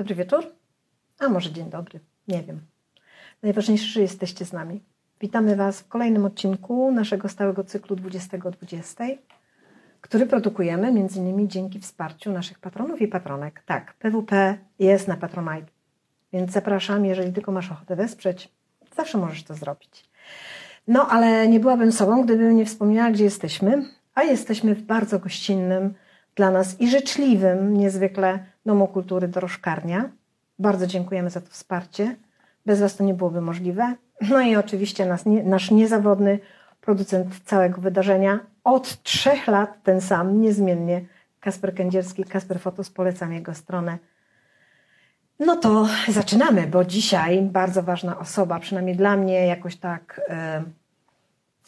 Dobry wieczór, a może dzień dobry, nie wiem. Najważniejsze, że jesteście z nami. Witamy Was w kolejnym odcinku naszego stałego cyklu 2020, który produkujemy m.in. dzięki wsparciu naszych patronów i patronek. Tak, PWP jest na Patronite, więc zapraszam, jeżeli tylko masz ochotę wesprzeć, zawsze możesz to zrobić. No, ale nie byłabym sobą, gdybym nie wspomniała, gdzie jesteśmy, a jesteśmy w bardzo gościnnym dla nas i życzliwym niezwykle Domu Kultury Dorożkarnia. Bardzo dziękujemy za to wsparcie. Bez Was to nie byłoby możliwe. No i oczywiście nas, nie, nasz niezawodny producent całego wydarzenia. Od trzech lat ten sam, niezmiennie. Kasper Kędzierski, Kasper Fotos, polecam jego stronę. No to zaczynamy, bo dzisiaj bardzo ważna osoba, przynajmniej dla mnie jakoś tak, e,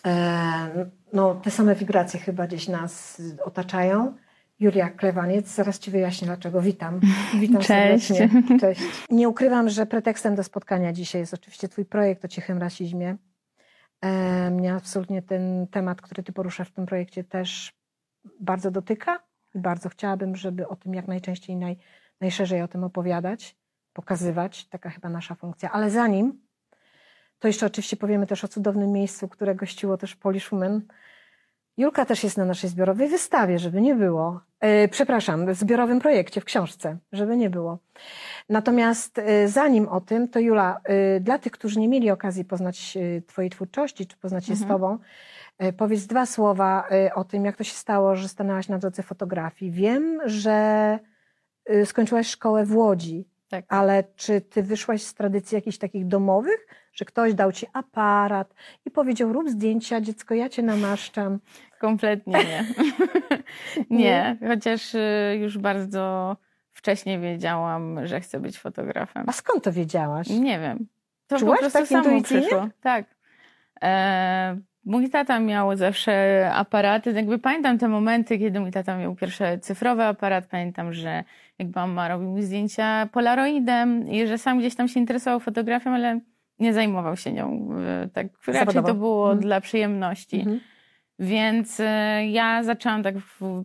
e, no te same wibracje chyba gdzieś nas otaczają. Julia Klewaniec, zaraz Ci wyjaśnię dlaczego. Witam. Witam Cześć. serdecznie. Cześć. Nie ukrywam, że pretekstem do spotkania dzisiaj jest oczywiście Twój projekt o cichym rasizmie. E, mnie absolutnie ten temat, który Ty poruszasz w tym projekcie też bardzo dotyka i bardzo chciałabym, żeby o tym jak najczęściej, naj, najszerzej o tym opowiadać, pokazywać. Taka chyba nasza funkcja. Ale zanim, to jeszcze oczywiście powiemy też o cudownym miejscu, które gościło też Polish Women, Julka też jest na naszej zbiorowej wystawie, żeby nie było. E, przepraszam, w zbiorowym projekcie, w książce, żeby nie było. Natomiast e, zanim o tym, to Jula, e, dla tych, którzy nie mieli okazji poznać Twojej twórczości, czy poznać się mhm. z Tobą, powiedz dwa słowa o tym, jak to się stało, że stanęłaś na drodze fotografii. Wiem, że skończyłaś szkołę w Łodzi, tak. ale czy Ty wyszłaś z tradycji jakichś takich domowych, że ktoś dał ci aparat i powiedział: Rób zdjęcia, dziecko, ja cię namaszczam. Kompletnie nie. nie, chociaż y, już bardzo wcześnie wiedziałam, że chcę być fotografem. A skąd to wiedziałaś? Nie wiem. To Czułaś po prostu tak samo przyszło. Tak. E, mój tata miał zawsze aparaty. Jakby pamiętam te momenty, kiedy mój tata miał pierwsze cyfrowy aparat. Pamiętam, że jak mama robił mi zdjęcia polaroidem i że sam gdzieś tam się interesował fotografią, ale nie zajmował się nią. E, tak Zawodowo. raczej to było mhm. dla przyjemności. Mhm. Więc e, ja zaczęłam tak,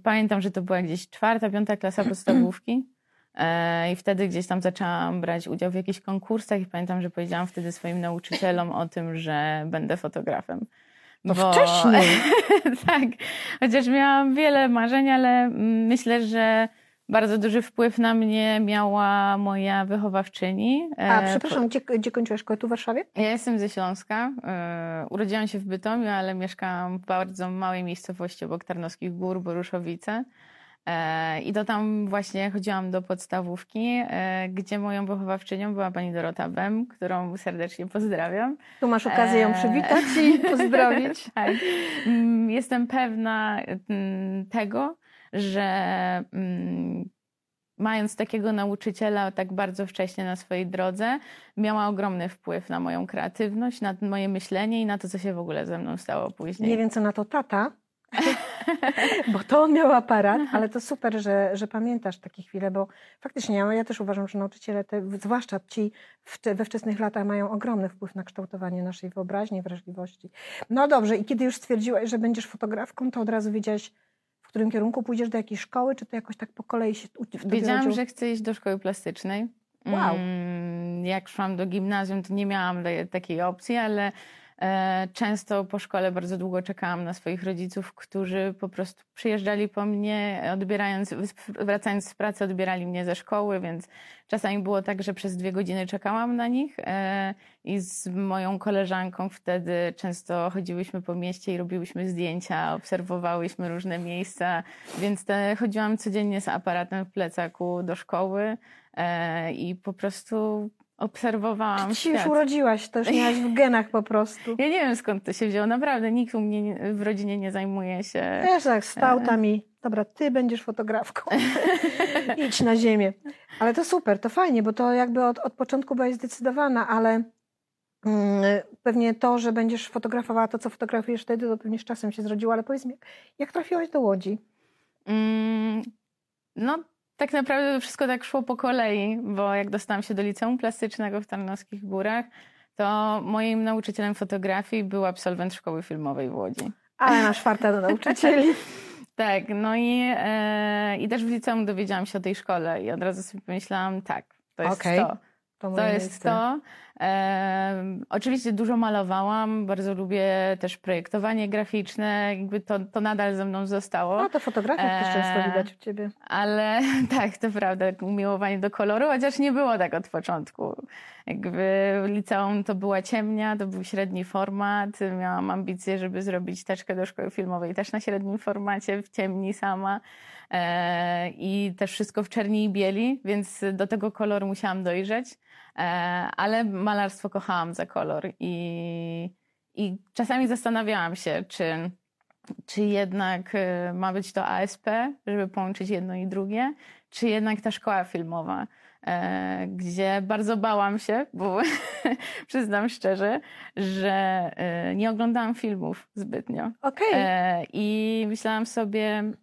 pamiętam, że to była gdzieś czwarta, piąta klasa podstawówki. E, I wtedy gdzieś tam zaczęłam brać udział w jakichś konkursach i pamiętam, że powiedziałam wtedy swoim nauczycielom o tym, że będę fotografem. No Bo... wcześniej. tak, chociaż miałam wiele marzeń, ale myślę, że bardzo duży wpływ na mnie miała moja wychowawczyni. A e, przepraszam, gdzie, gdzie kończyłaś szkołę? Tu w Warszawie? Ja jestem ze Śląska. E, urodziłam się w Bytomiu, ale mieszkałam w bardzo małej miejscowości obok Tarnowskich Gór, Boruszowice. E, I to tam właśnie chodziłam do podstawówki, gdzie moją wychowawczynią była pani Dorota Bem, którą serdecznie pozdrawiam. Tu masz okazję ją przywitać i pozdrowić. tak. Jestem pewna mm, tego, że mm, mając takiego nauczyciela tak bardzo wcześnie na swojej drodze, miała ogromny wpływ na moją kreatywność, na moje myślenie i na to, co się w ogóle ze mną stało później. Nie wiem, co na to tata, bo to on miał aparat, ale to super, że, że pamiętasz takie chwile, bo faktycznie ja, ja też uważam, że nauczyciele, te, zwłaszcza ci w, we wczesnych latach, mają ogromny wpływ na kształtowanie naszej wyobraźni, wrażliwości. No dobrze, i kiedy już stwierdziłaś, że będziesz fotografką, to od razu wiedziałaś, w którym kierunku pójdziesz do jakiej szkoły, czy to jakoś tak po kolei się Wiedziałam, że chcę iść do szkoły plastycznej. Wow. Mm, jak szłam do gimnazjum, to nie miałam takiej opcji, ale często po szkole bardzo długo czekałam na swoich rodziców, którzy po prostu przyjeżdżali po mnie, odbierając, wracając z pracy, odbierali mnie ze szkoły, więc czasami było tak, że przez dwie godziny czekałam na nich e, i z moją koleżanką wtedy często chodziłyśmy po mieście i robiłyśmy zdjęcia, obserwowałyśmy różne miejsca, więc te, chodziłam codziennie z aparatem w plecaku do szkoły e, i po prostu obserwowałam Ty już urodziłaś, to już miałaś w genach po prostu. Ja nie wiem skąd to się wzięło, naprawdę nikt u mnie w rodzinie nie zajmuje się... Wiesz, tak stał tam i dobra, ty będziesz fotografką, idź na ziemię. Ale to super, to fajnie, bo to jakby od, od początku byłaś zdecydowana, ale mm, pewnie to, że będziesz fotografowała to, co fotografujesz wtedy, to pewnie z czasem się zrodziło, ale powiedz mi, jak trafiłaś do Łodzi? Mm, no tak naprawdę to wszystko tak szło po kolei, bo jak dostałam się do liceum plastycznego w Tarnowskich Górach, to moim nauczycielem fotografii był absolwent szkoły filmowej w Łodzi. Ale masz farta do nauczycieli. tak, no i, e, i też w liceum dowiedziałam się o tej szkole i od razu sobie pomyślałam, tak, To jest Okej. to. To, To jest miejsce. to. Em, oczywiście dużo malowałam, bardzo lubię też projektowanie graficzne, jakby to, to nadal ze mną zostało. No to fotografia też często widać u ciebie. Ale tak, to prawda, umiłowanie do koloru, chociaż nie było tak od początku. Jakby liceum to była ciemnia, to był średni format. Miałam ambicje, żeby zrobić teczkę do szkoły filmowej też na średnim formacie, w ciemni sama. E, I też wszystko w czerni i bieli, więc do tego koloru musiałam dojrzeć. E, ale malarstwo kochałam za kolor i, i czasami zastanawiałam się, czy czy jednak y, ma być to ASP, żeby połączyć jedno i drugie, czy jednak ta szkoła filmowa, e, gdzie bardzo bałam się, bo przyznam szczerze, że e, nie oglądałam filmów zbytnio. E, I myślałam sobie, e,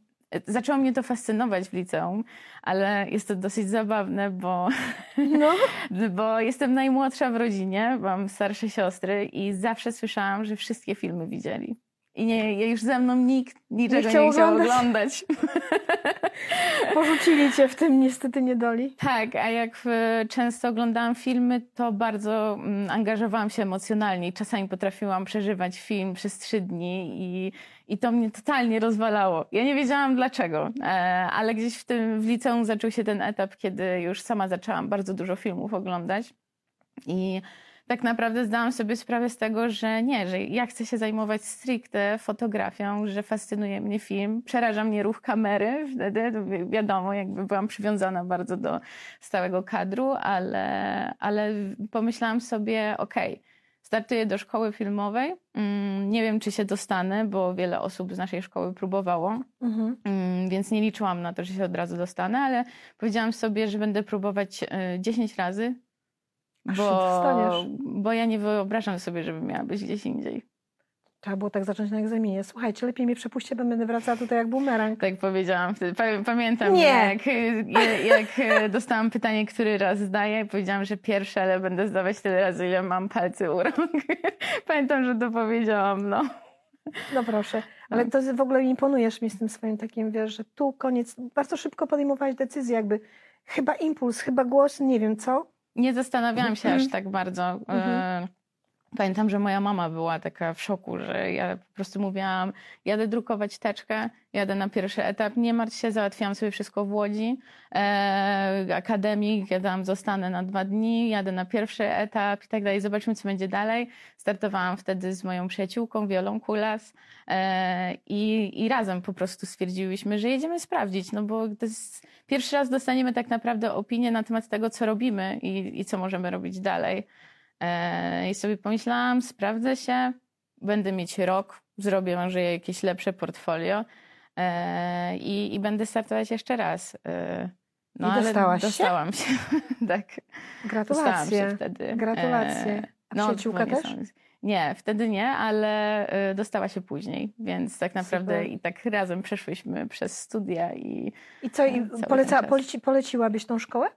zaczęło mnie to fascynować w liceum, ale jest to dosyć zabawne, bo No. bo jestem najmłodsza w rodzinie, mam starsze siostry i zawsze słyszałam, że wszystkie filmy widzieli. I nie, już ze mną nikt niczego nie chciał chciał, oglądać. Porzucili cię w tym niestety niedoli. tak, a jak e, często oglądałam filmy, to bardzo mm, angażowałam się emocjonalnie czasami potrafiłam przeżywać film przez trzy dni i, i to mnie totalnie rozwalało. Ja nie wiedziałam dlaczego, e, ale gdzieś w tym w liceum zaczął się ten etap, kiedy już sama zaczęłam bardzo dużo filmów oglądać i tak naprawdę zdałam sobie sprawę z tego, że nie, że ja chcę się zajmować stricte fotografią, że fascynuje mnie film, przeraża mnie ruch kamery wtedy, wiadomo, jakby byłam przywiązana bardzo do stałego kadru, ale, ale pomyślałam sobie, okej, startuję do szkoły filmowej, Mm, nie wiem, czy się dostanę, bo wiele osób z naszej szkoły próbowało, Mhm. Mm, więc nie liczyłam na to, że się od razu dostanę, ale powiedziałam sobie, że będę próbować e, 10 razy, Aż się bo, bo ja nie wyobrażam sobie, żeby miała być gdzieś indziej. Trzeba było tak zacząć na egzaminie. Słuchajcie, lepiej mnie przepuśćcie, bo będę wracała tutaj jak bumerang. Tak powiedziałam wtedy. Pa- Pamiętam, Nie. jak, jak, jak e, dostałam pytanie, który raz zdaję. Powiedziałam, że pierwszy, ale będę zdawać tyle razy, ile mam palcy u rąk. Pamiętam, że to powiedziałam, no. No proszę. Ale to w ogóle imponujesz mi z tym swoim takim, wiesz, że tu koniec. Bardzo szybko podejmowałeś decyzję, jakby chyba impuls, chyba głos, nie wiem co. Nie zastanawiałam się Mhm. aż tak bardzo. Mhm. Pamiętam, że moja mama była taka w szoku, że ja po prostu mówiłam, jadę drukować teczkę, jadę na pierwszy etap, nie martw się, załatwiałam sobie wszystko w Łodzi, e, akademik, ja tam zostanę na dwa dni, jadę na pierwszy etap i tak dalej, zobaczmy, co będzie dalej. Startowałam wtedy z moją przyjaciółką, Wiolą Kulas e, i, i razem po prostu stwierdziłyśmy, że jedziemy sprawdzić, no bo to jest pierwszy raz dostaniemy tak naprawdę opinię na temat tego, co robimy i, i co możemy robić dalej. E, I sobie pomyślałam, sprawdzę się, będę mieć rok, zrobię może jakieś lepsze portfolio e, i, i będę startować jeszcze raz. E, No I dostałaś się? dostałam się. tak, dostałam się Gratulacje. wtedy. Gratulacje. A przyjaciółka dzwonię też? Nie, wtedy nie, ale dostała się później, więc tak naprawdę Super. i tak razem przeszłyśmy przez studia i I co, i poleca, poleci, poleciłabyś tą szkołę?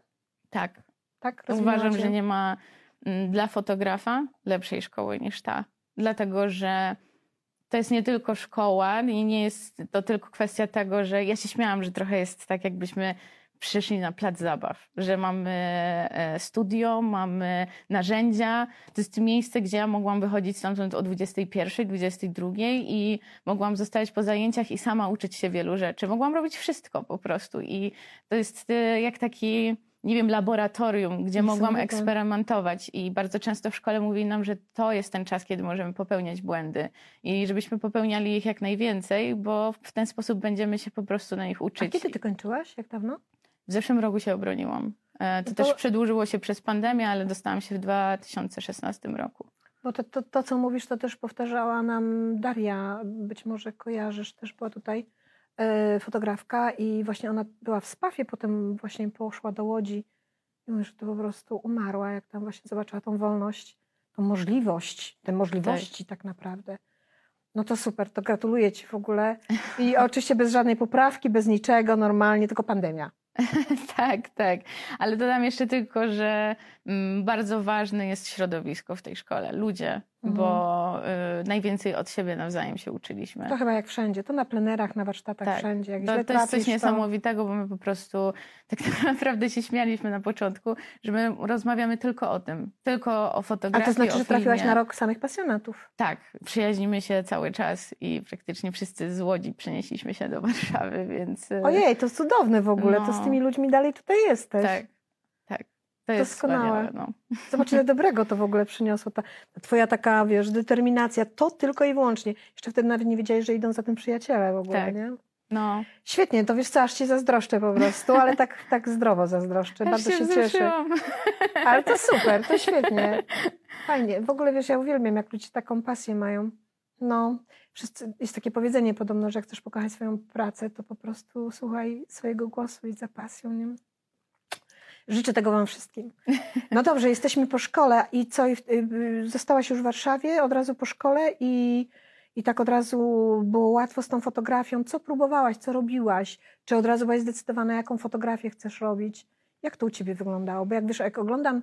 tak, Tak? Uważam, że nie ma dla fotografa lepszej szkoły niż ta. Dlatego, że to jest nie tylko szkoła i nie jest to tylko kwestia tego, że ja się śmiałam, że trochę jest tak, jakbyśmy przyszli na plac zabaw, że mamy e, studio, mamy narzędzia. To jest miejsce, gdzie ja mogłam wychodzić stamtąd o 21, 22 i mogłam zostać po zajęciach i sama uczyć się wielu rzeczy. Mogłam robić wszystko po prostu i to jest e, jak taki nie wiem, laboratorium, gdzie mogłam eksperymentować i bardzo często w szkole mówili nam, że to jest ten czas, kiedy możemy popełniać błędy i żebyśmy popełniali ich jak najwięcej, bo w ten sposób będziemy się po prostu na nich A uczyć. kiedy ty kończyłaś? Jak dawno? W zeszłym roku się obroniłam. E, To, to- też przedłużyło się przez pandemię, ale dostałam się w 2016 roku. Bo to, to, to, co mówisz, to też powtarzała nam Daria, być może kojarzysz, też była tutaj fotografka i właśnie ona była w Spafie, potem właśnie poszła do Łodzi i mówi, że to po prostu umarła, jak tam właśnie zobaczyła tą wolność, tą możliwość, te możliwości tak, naprawdę. No to super, to gratuluję Ci w ogóle. I oczywiście bez żadnej poprawki, bez niczego, normalnie, tylko pandemia. tak, tak. Ale dodam jeszcze tylko, że bardzo ważne jest środowisko w tej szkole, ludzie, bo y, najwięcej od siebie nawzajem się uczyliśmy. To chyba jak wszędzie, to na plenerach, na warsztatach, Tak. wszędzie. Jak To, to jest coś to- niesamowitego, bo my po prostu tak naprawdę się śmialiśmy na początku, że my rozmawiamy tylko o tym, tylko o A fotografii, to znaczy, że trafiłaś na rok samych pasjonatów. Tak, przyjaźnimy się cały czas i praktycznie wszyscy z Łodzi przenieśliśmy się do Warszawy, więc... y, Ojej, to cudowne w ogóle, to z No. tymi ludźmi dalej tutaj jesteś. Tak. To jest Doskonałe. wspaniałe. No. Zobacz, ile dobrego to w ogóle przyniosło. Ta, ta twoja taka, wiesz, determinacja, to tylko i wyłącznie. Jeszcze wtedy nawet nie wiedziałeś, że idą za tym przyjaciele w ogóle, Tak. nie? no. Świetnie, to wiesz co, aż ci zazdroszczę po prostu, ale tak, tak zdrowo zazdroszczę. Aż Bardzo się, cieszę. wzruszyłam. Ale to super, to świetnie. Fajnie. W ogóle wiesz, ja uwielbiam, jak ludzie taką pasję mają. No, wszyscy, jest takie powiedzenie podobno, że jak chcesz pokochać swoją pracę, to po prostu słuchaj swojego głosu i za pasją. Nie? Życzę tego wam wszystkim. No dobrze, jesteśmy po szkole i co, w- y, zostałaś już w Warszawie od razu po szkole i, i tak od razu było łatwo z tą fotografią. Co próbowałaś, co robiłaś? Czy od razu byłaś zdecydowana, jaką fotografię chcesz robić? Jak to u ciebie wyglądało? Bo jak wiesz, jak oglądam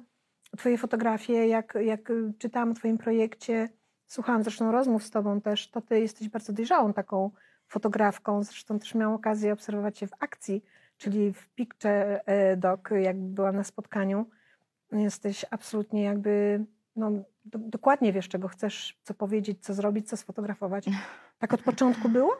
twoje fotografie, jak, jak y, czytałam o twoim projekcie, słuchałam zresztą rozmów z tobą też, to ty jesteś bardzo dojrzałą taką fotografką. Zresztą też miałam okazję obserwować cię w akcji, czyli w Picture e, Doc, jak byłam na spotkaniu. Jesteś absolutnie jakby, no, do, dokładnie wiesz, czego chcesz, co powiedzieć, co zrobić, co sfotografować. Tak od początku było?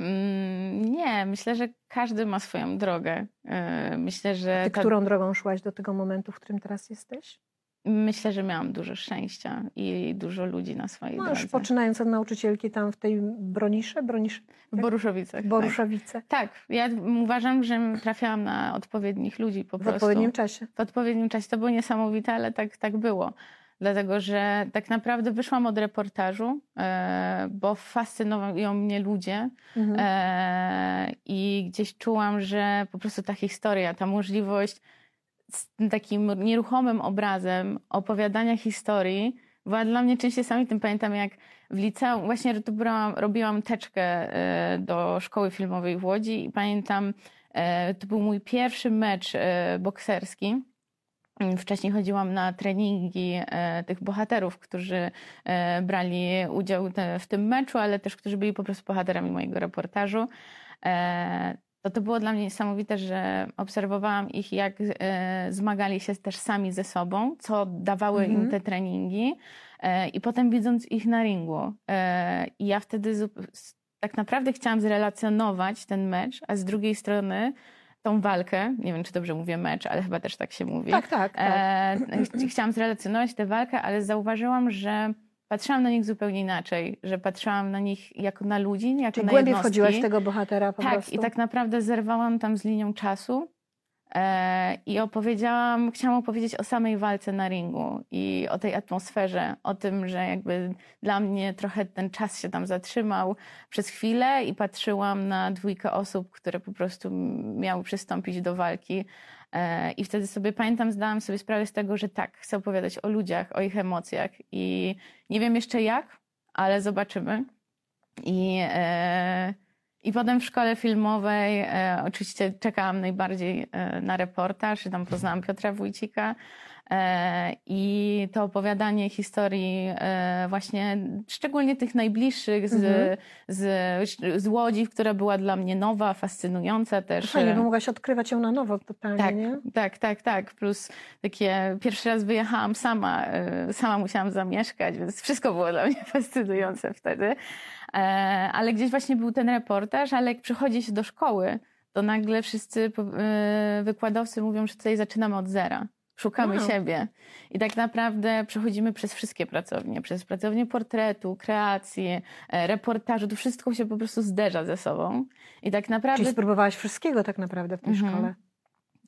Mm, Nie, myślę, że każdy ma swoją drogę. Yy, Myślę, że Ty ta- którą drogą szłaś do tego momentu, w którym teraz jesteś? Myślę, że miałam dużo szczęścia i dużo ludzi na swojej No drodze. już poczynając od nauczycielki tam w tej Bronisze, Bronisz, W Boruszowicach. tak. Boruszowice, Tak, ja uważam, że trafiałam na odpowiednich ludzi po w prostu. odpowiednim czasie. w odpowiednim czasie. To było niesamowite, ale tak, tak było. Dlatego, że tak naprawdę wyszłam od reportażu, e, bo fascynują mnie ludzie Mhm. e, i gdzieś czułam, że po prostu ta historia, ta możliwość z takim nieruchomym obrazem opowiadania historii była dla mnie czymś niesamowitym. Pamiętam jak w liceum, właśnie robiłam teczkę e, do szkoły filmowej w Łodzi i pamiętam, e, to był mój pierwszy mecz e, bokserski. Wcześniej chodziłam na treningi tych bohaterów, którzy brali udział w tym meczu, ale też którzy byli po prostu bohaterami mojego reportażu. To to było dla mnie niesamowite, że obserwowałam ich, jak e, zmagali się też sami ze sobą, co dawały Mhm. im te treningi. E, I potem widząc ich na ringu. E, I ja wtedy tak naprawdę chciałam zrelacjonować ten mecz, a z drugiej strony tą walkę, nie wiem czy dobrze mówię mecz, ale chyba też tak się mówi. Tak, tak, tak. Ch- chciałam zrelacjonować tę walkę, ale zauważyłam, że patrzyłam na nich zupełnie inaczej, że patrzyłam na nich jako na ludzi, jako Czyli na głębiej jednostki. wchodziłaś w tego bohatera po tak, prostu. i tak naprawdę zerwałam tam z linią czasu e, i opowiedziałam, chciałam opowiedzieć o samej walce na ringu i o tej atmosferze, o tym, że jakby dla mnie trochę ten czas się tam zatrzymał przez chwilę i patrzyłam na dwójkę osób, które po prostu miały przystąpić do walki. E, I wtedy sobie pamiętam, zdałam sobie sprawę z tego, że tak, chcę opowiadać o ludziach, o ich emocjach i nie wiem jeszcze jak, ale zobaczymy. I, e, i potem w szkole filmowej e, oczywiście czekałam najbardziej na reportaż i tam poznałam Piotra Wójcika. E, I to opowiadanie historii e, właśnie szczególnie tych najbliższych z, Mhm. z, z Łodzi, która była dla mnie nowa, fascynująca też. Fajnie, e, bo mogłaś odkrywać ją na nowo totalnie, tak, nie? tak, tak, tak. Plus takie pierwszy raz wyjechałam sama, sama musiałam zamieszkać, więc wszystko było dla mnie fascynujące wtedy. Ale gdzieś właśnie był ten reportaż, ale jak przychodzi się do szkoły, to nagle wszyscy wykładowcy mówią, że tutaj zaczynamy od zera. Szukamy Wow. siebie. I tak naprawdę przechodzimy przez wszystkie pracownie, przez pracownię portretu, kreacji, e, reportażu. To wszystko się po prostu zderza ze sobą. I tak naprawdę Czyli spróbowałaś wszystkiego tak naprawdę w tej Mhm. szkole.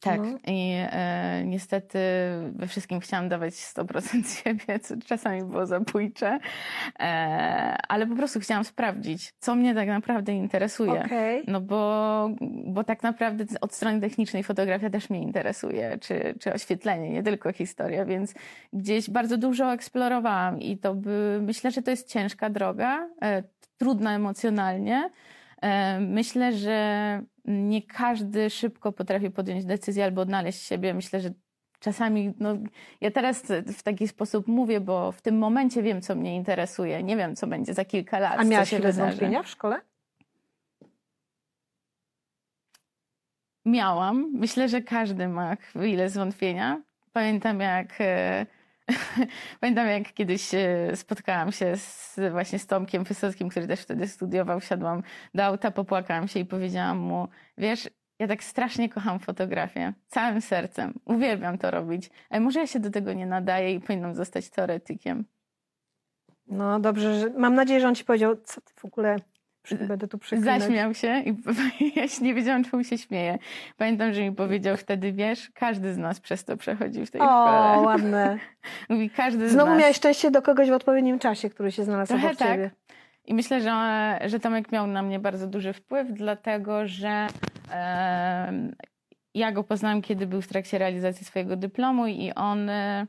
Tak, No. i e, niestety we wszystkim chciałam dawać 100% siebie, co czasami było zabójcze, e, ale po prostu chciałam sprawdzić, co mnie tak naprawdę interesuje. Okej. No bo, bo tak naprawdę od strony technicznej fotografia też mnie interesuje, czy, czy oświetlenie, nie tylko historia, więc gdzieś bardzo dużo eksplorowałam i to by, myślę, że to jest ciężka droga, e, trudna emocjonalnie. E, myślę, że nie każdy szybko potrafi podjąć decyzję albo odnaleźć siebie. Myślę, że czasami, no, ja teraz w taki sposób mówię, bo w tym momencie wiem, co mnie interesuje. Nie wiem, co będzie za kilka lat. A miałaś chwilę zwątpienia w szkole? Miałam. Myślę, że każdy ma chwilę zwątpienia. Pamiętam, jak e, Pamiętam, jak kiedyś e, spotkałam się z, właśnie z Tomkiem Wysockim, który też wtedy studiował. Wsiadłam do auta, popłakałam się i powiedziałam mu, wiesz, ja tak strasznie kocham fotografię, całym sercem. Uwielbiam to robić, ale może ja się do tego nie nadaję i powinnam zostać teoretykiem. No dobrze, że, mam nadzieję, że on ci powiedział, co ty w ogóle Będę tu przeklinać. Zaśmiał się i ja się nie wiedziałam, czemu się śmieje. Pamiętam, że mi powiedział wtedy, wiesz, każdy z nas przez to przechodzi w tej o, szkole. O, ładne. Mówi, każdy Znowu z nas. miałeś szczęście do kogoś w odpowiednim czasie, który się znalazł Trochę obok tak. ciebie. I myślę, że, że Tomek miał na mnie bardzo duży wpływ, dlatego że e, ja go poznałam, kiedy był w trakcie realizacji swojego dyplomu i on e,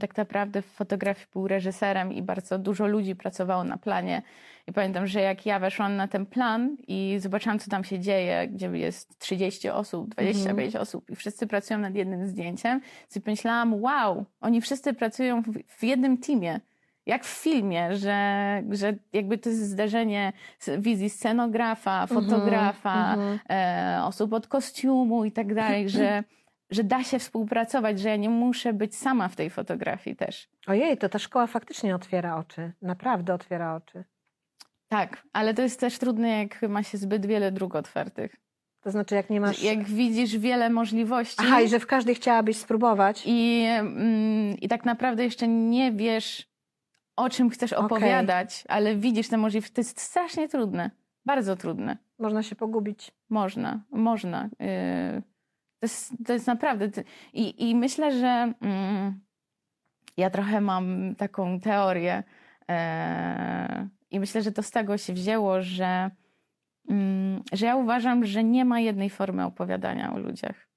tak naprawdę w fotografii był reżyserem i bardzo dużo ludzi pracowało na planie. I pamiętam, że jak ja weszłam na ten plan i zobaczyłam, co tam się dzieje, gdzie jest 30 osób, 25 mhm. osób i wszyscy pracują nad jednym zdjęciem, to pomyślałam, wow, oni wszyscy pracują w, w jednym teamie jak w filmie, że, że jakby to jest zderzenie wizji scenografa, mhm, fotografa, mm -hmm. e, osób od kostiumu i tak dalej, że, że da się współpracować, że ja nie muszę być sama w tej fotografii też. Ojej, to ta szkoła faktycznie otwiera oczy, naprawdę otwiera oczy. Tak, ale to jest też trudne, jak ma się zbyt wiele dróg otwartych. To znaczy, jak nie masz. Jak widzisz wiele możliwości. Aha, i że w każdej chciałabyś spróbować. I, mm, i tak naprawdę jeszcze nie wiesz, o czym chcesz opowiadać, okay. ale widzisz te możliwości. To jest strasznie trudne. Bardzo trudne. Można się pogubić. Można, można. Yy, to, jest, to jest naprawdę. I, i myślę, że mm, ja trochę mam taką teorię. Yy, i myślę, że to z tego się wzięło, że, mm, że ja uważam, że nie ma jednej formy opowiadania o ludziach.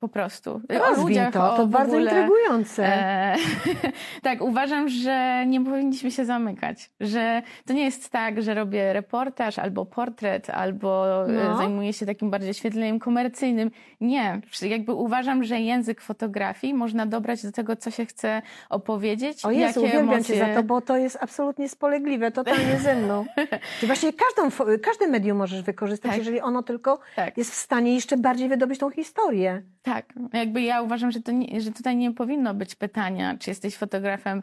Po prostu. Rozwij o ludziach, to, to bardzo ogóle, intrygujące. E, tak, uważam, że nie powinniśmy się zamykać. Że to nie jest tak, że robię reportaż albo portret, albo e, no. zajmuję się takim bardziej świetleniem komercyjnym. Nie. Jakby uważam, że język fotografii można dobrać do tego, co się chce opowiedzieć. O Jezu, jakie uwielbiam emocje... cię za to, bo to jest absolutnie spolegliwe, totalnie ze mną. Ty właśnie każdą, każde medium możesz wykorzystać, tak. jeżeli ono tylko tak. jest w stanie jeszcze bardziej wydobyć tą historię. Tak, jakby ja uważam, że, nie, że tutaj nie powinno być pytania, czy jesteś fotografem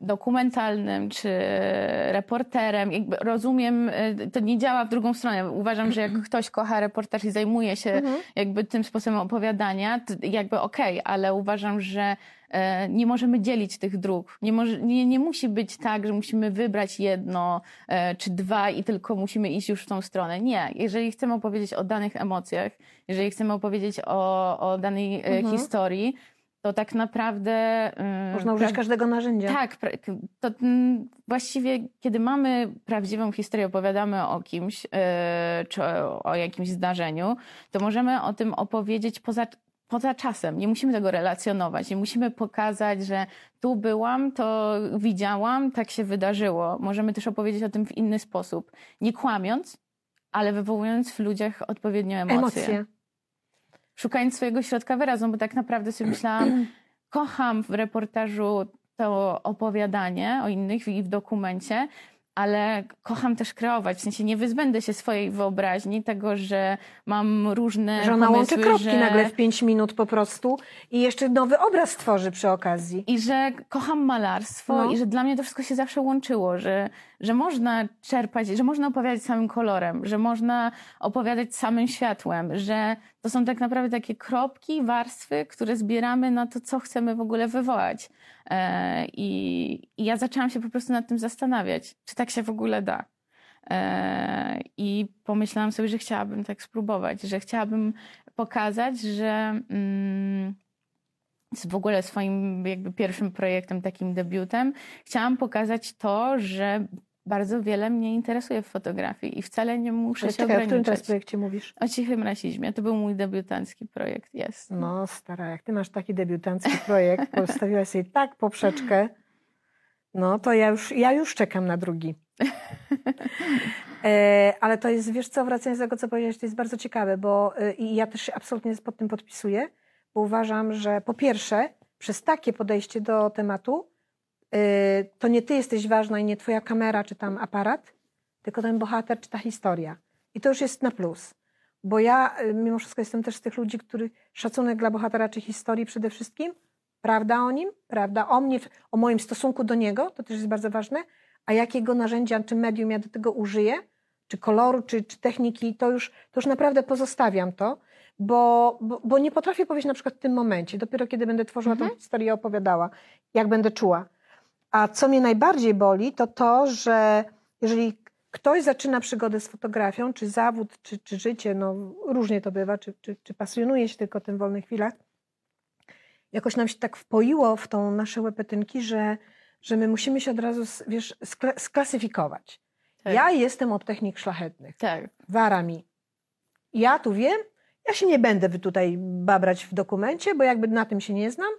dokumentalnym, czy reporterem. Jakby rozumiem, y, to nie działa w drugą stronę. Uważam, że jak ktoś kocha reportaż i zajmuje się mhm. jakby tym sposobem opowiadania, to jakby okej, okay, ale uważam, że nie możemy dzielić tych dróg. Nie, może, nie, nie musi być tak, że musimy wybrać jedno e, czy dwa i tylko musimy iść już w tą stronę. Nie. Jeżeli chcemy opowiedzieć o danych emocjach, jeżeli chcemy opowiedzieć o, o danej e, mhm. historii, to tak naprawdę. Y, Można użyć każdego narzędzia. Tak, to mm, właściwie, kiedy mamy prawdziwą historię, opowiadamy o kimś czy o jakimś zdarzeniu, to możemy o tym opowiedzieć poza, poza czasem. Nie musimy tego relacjonować, nie musimy pokazać, że tu byłam, to widziałam, tak się wydarzyło. Możemy też opowiedzieć o tym w inny sposób, nie kłamiąc, ale wywołując w ludziach odpowiednio emocje. emocje szukając swojego środka wyrazu, bo tak naprawdę sobie myślałam, kocham w reportażu to opowiadanie o innych i w dokumencie, ale kocham też kreować. W sensie nie wyzbędę się swojej wyobraźni, tego, że mam różne. Że ona pomysły, łączy kropki że... nagle w pięć minut po prostu i jeszcze nowy obraz stworzy przy okazji. I że kocham malarstwo no. i że dla mnie to wszystko się zawsze łączyło, że, że można czerpać, że można opowiadać samym kolorem, że można opowiadać samym światłem, że to są tak naprawdę takie kropki, warstwy, które zbieramy na to, co chcemy w ogóle wywołać. E, I, I ja zaczęłam się po prostu nad tym zastanawiać, czy tak się w ogóle da. E, I pomyślałam sobie, że chciałabym tak spróbować, że chciałabym pokazać, że mm, w ogóle swoim jakby pierwszym projektem, takim debiutem, chciałam pokazać to, że bardzo wiele mnie interesuje w fotografii i wcale nie muszę Ale się czekaj, ograniczać. o którym teraz projekcie mówisz? O cichym rasizmie. To był mój debiutancki projekt, jest. No stara, jak ty masz taki debiutancki projekt, postawiłaś sobie tak poprzeczkę, no to ja już, ja już czekam na drugi. e, ale to jest, wiesz co, wracając do tego, co powiedziałeś, to jest bardzo ciekawe, bo e, i ja też się absolutnie pod tym podpisuję, bo uważam, że po pierwsze, przez takie podejście do tematu, to nie ty jesteś ważna i nie twoja kamera czy tam aparat, tylko ten bohater czy ta historia. I to już jest na plus. Bo ja yy, mimo wszystko jestem też z tych ludzi, który szacunek dla bohatera czy historii przede wszystkim, prawda o nim, prawda o mnie, o moim stosunku do niego, to też jest bardzo ważne, a jakiego narzędzia czy medium ja do tego użyję, czy koloru, czy, czy techniki, to już, to już naprawdę pozostawiam to, bo, bo, bo, nie potrafię powiedzieć na przykład w tym momencie, dopiero kiedy będę tworzyła mhm. tę historię opowiadała, jak będę czuła. A co mnie najbardziej boli, to to, że jeżeli ktoś zaczyna przygodę z fotografią, czy zawód, czy, czy życie, no różnie to bywa, czy, czy, czy pasjonuje się tylko tym wolnych chwilach, jakoś nam się tak wpoiło w tą nasze łepetynki, że, że my musimy się od razu, wiesz, sklasyfikować. Tak. Ja jestem od technik szlachetnych. Tak. Wara mi. Ja tu wiem, ja się nie będę tutaj babrać w dokumencie, bo jakby na tym się nie znam.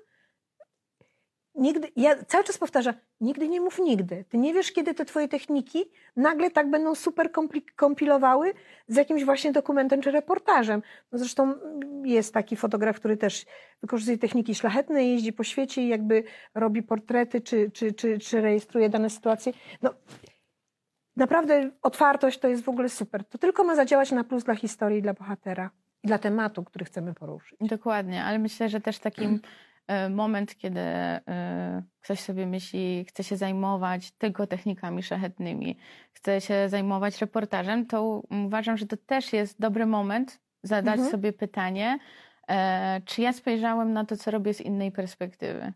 Nigdy, ja cały czas powtarzam, nigdy nie mów nigdy. Ty nie wiesz, kiedy te twoje techniki nagle tak będą super kompilowały z jakimś właśnie dokumentem czy reportażem. No zresztą jest taki fotograf, który też wykorzystuje techniki szlachetne, jeździ po świecie i jakby robi portrety czy, czy, czy, czy rejestruje dane sytuacje. No, naprawdę otwartość to jest w ogóle super. To tylko ma zadziałać na plus dla historii dla bohatera i dla tematu, który chcemy poruszyć. Dokładnie, ale myślę, że też takim moment, kiedy e, ktoś sobie myśli, chce się zajmować tylko technikami szlachetnymi, chce się zajmować reportażem, to uważam, że to też jest dobry moment zadać mhm. sobie pytanie, e, czy ja spojrzałem na to, co robię z innej perspektywy.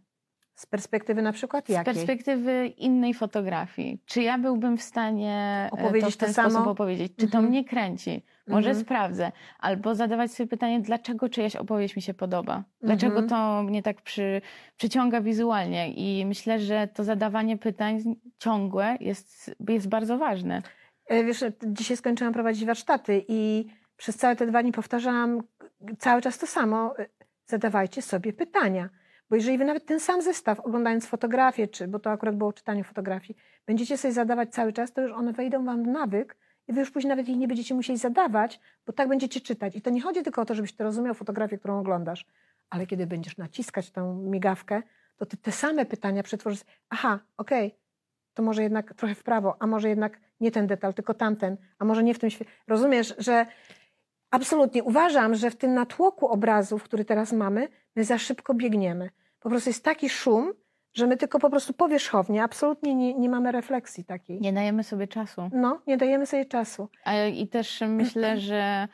Z perspektywy na przykład jakiej? Z perspektywy innej fotografii. Czy ja byłbym w stanie e, opowiedzieć to w ten to sposób opowiedzieć? Czy to mhm. mnie kręci? Może mhm. sprawdzę. Albo zadawać sobie pytanie, dlaczego czyjaś opowieść mi się podoba? Dlaczego mhm. to mnie tak przy, przyciąga wizualnie? I myślę, że to zadawanie pytań ciągłe jest, jest bardzo ważne. E, wiesz, dzisiaj skończyłam prowadzić warsztaty i przez całe te dwa dni powtarzałam cały czas to samo. E, zadawajcie sobie pytania bo jeżeli wy nawet ten sam zestaw, oglądając fotografię, czy, bo to akurat było czytanie fotografii, będziecie sobie zadawać cały czas, to już one wejdą wam w nawyk i wy już później nawet ich nie będziecie musieli zadawać, bo tak będziecie czytać. I to nie chodzi tylko o to, żebyś ty rozumiał fotografię, którą oglądasz, ale kiedy będziesz naciskać tę migawkę, to ty te same pytania przetworzysz. Aha, okej, okay, to może jednak trochę w prawo, a może jednak nie ten detal, tylko tamten, a może nie w tym świecie. Rozumiesz, że absolutnie uważam, że w tym natłoku obrazów, który teraz mamy, my za szybko biegniemy po prostu jest taki szum, że my tylko po prostu powierzchownie, absolutnie nie, nie mamy refleksji takiej. Nie dajemy sobie czasu. No, nie dajemy sobie czasu. A, I też myślę, że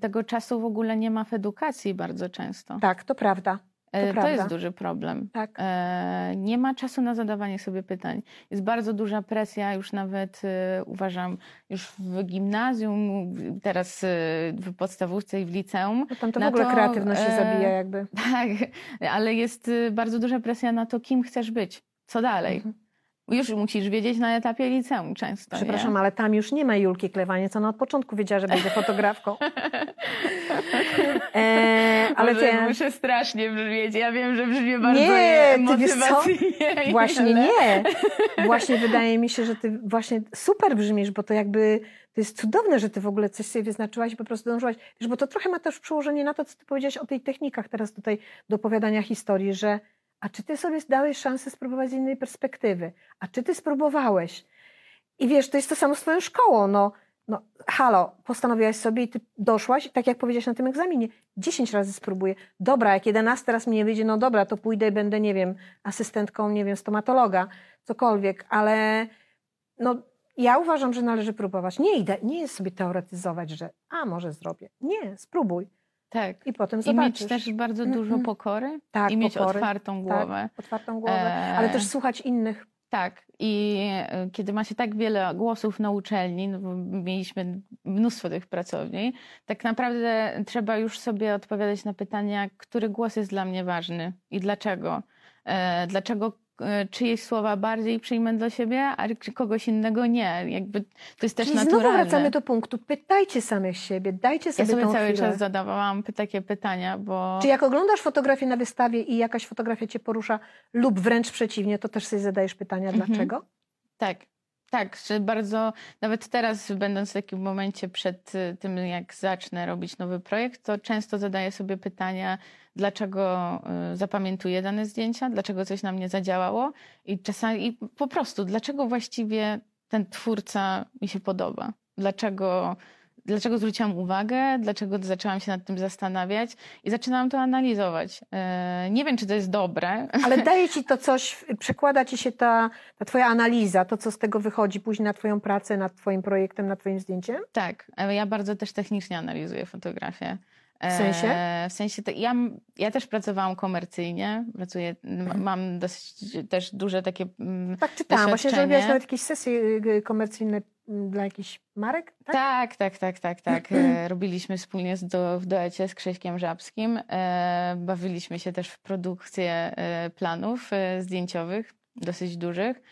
tego czasu w ogóle nie ma w edukacji bardzo często. Tak, to prawda. To, to jest duży problem. Tak. E, nie ma czasu na zadawanie sobie pytań. Jest bardzo duża presja, już nawet e, uważam, już w gimnazjum, teraz e, w podstawówce i w liceum. No tam to w ogóle to, kreatywność się zabija jakby. Tak, ale jest bardzo duża presja na to, kim chcesz być, co dalej. Mhm. Już musisz wiedzieć na etapie liceum często. Przepraszam, nie? ale tam już nie ma Julki Klewanie, co na od początku wiedziała, że będzie fotografką. e, ale Może ty... muszę strasznie brzmieć. Ja wiem, że brzmi bardzo nie, motywacyjnie. Właśnie ale... nie. Właśnie wydaje mi się, że ty właśnie super brzmisz, bo to jakby to jest cudowne, że ty w ogóle coś sobie wyznaczyłaś i po prostu dążyłaś. Wiesz, bo to trochę ma też przełożenie na to, co ty powiedziałaś o tej technikach teraz tutaj do opowiadania historii, że a czy ty sobie dałeś szansę spróbować z innej perspektywy? A czy ty spróbowałeś? I wiesz, to jest to samo z twoją szkołą. No, no halo, postanowiłaś sobie i ty doszłaś, tak jak powiedziałaś na tym egzaminie, 10 razy spróbuję. Dobra, jak 11 raz mi nie wyjdzie, no dobra, to pójdę i będę, nie wiem, asystentką, nie wiem, stomatologa, cokolwiek, ale no ja uważam, że należy próbować. Nie idę, nie jest sobie teoretyzować, że a może zrobię. Nie, spróbuj. Tak. I potem zobaczysz. I mieć też bardzo dużo pokory. Tak, I mieć pokory. otwartą tak, głowę. Tak, otwartą głowę, ale też słuchać innych. Tak. I e, kiedy ma się tak wiele głosów na uczelni, no bo mieliśmy mnóstwo tych pracowni, tak naprawdę trzeba już sobie odpowiadać na pytania, który głos jest dla mnie ważny i dlaczego. E, dlaczego E, czyjeś słowa bardziej przyjmę do siebie, a kogoś innego nie. Jakby to jest też Czyli naturalne. znowu wracamy do punktu. Pytajcie samych siebie, dajcie sobie Ja sobie cały chwilę. czas zadawałam takie pytania, bo... Czy jak oglądasz fotografię na wystawie i jakaś fotografia cię porusza lub wręcz przeciwnie, to też sobie zadajesz pytania, mhm. dlaczego? Tak. Tak, że bardzo, nawet teraz, będąc w takim momencie przed y, tym, jak zacznę robić nowy projekt, to często zadaję sobie pytania, dlaczego y, zapamiętuję dane zdjęcia, dlaczego coś na mnie zadziałało i czasami i po prostu, dlaczego właściwie ten twórca mi się podoba. Dlaczego dlaczego zwróciłam uwagę, dlaczego zaczęłam się nad tym zastanawiać i zaczynałam to analizować. E, nie wiem, czy to jest dobre. Ale daje ci to coś, przekłada ci się ta, ta twoja analiza, to co z tego wychodzi później na twoją pracę, nad twoim projektem, nad twoim zdjęciem? Tak, ja bardzo też technicznie analizuję fotografię. W sensie? E, w sensie, te, ja, ja też pracowałam komercyjnie, pracuję, Mhm. mam dosyć też duże takie mm, Tak czytałam, właśnie, że doświadczenie. robiłaś nawet jakieś sesje y, komercyjne dla jakichś marek, tak? Tak, tak, tak, tak, tak. E, Robiliśmy wspólnie z do, w duecie z Krzyśkiem Żabskim. E, Bawiliśmy się też w produkcję e, planów e, zdjęciowych, dosyć dużych.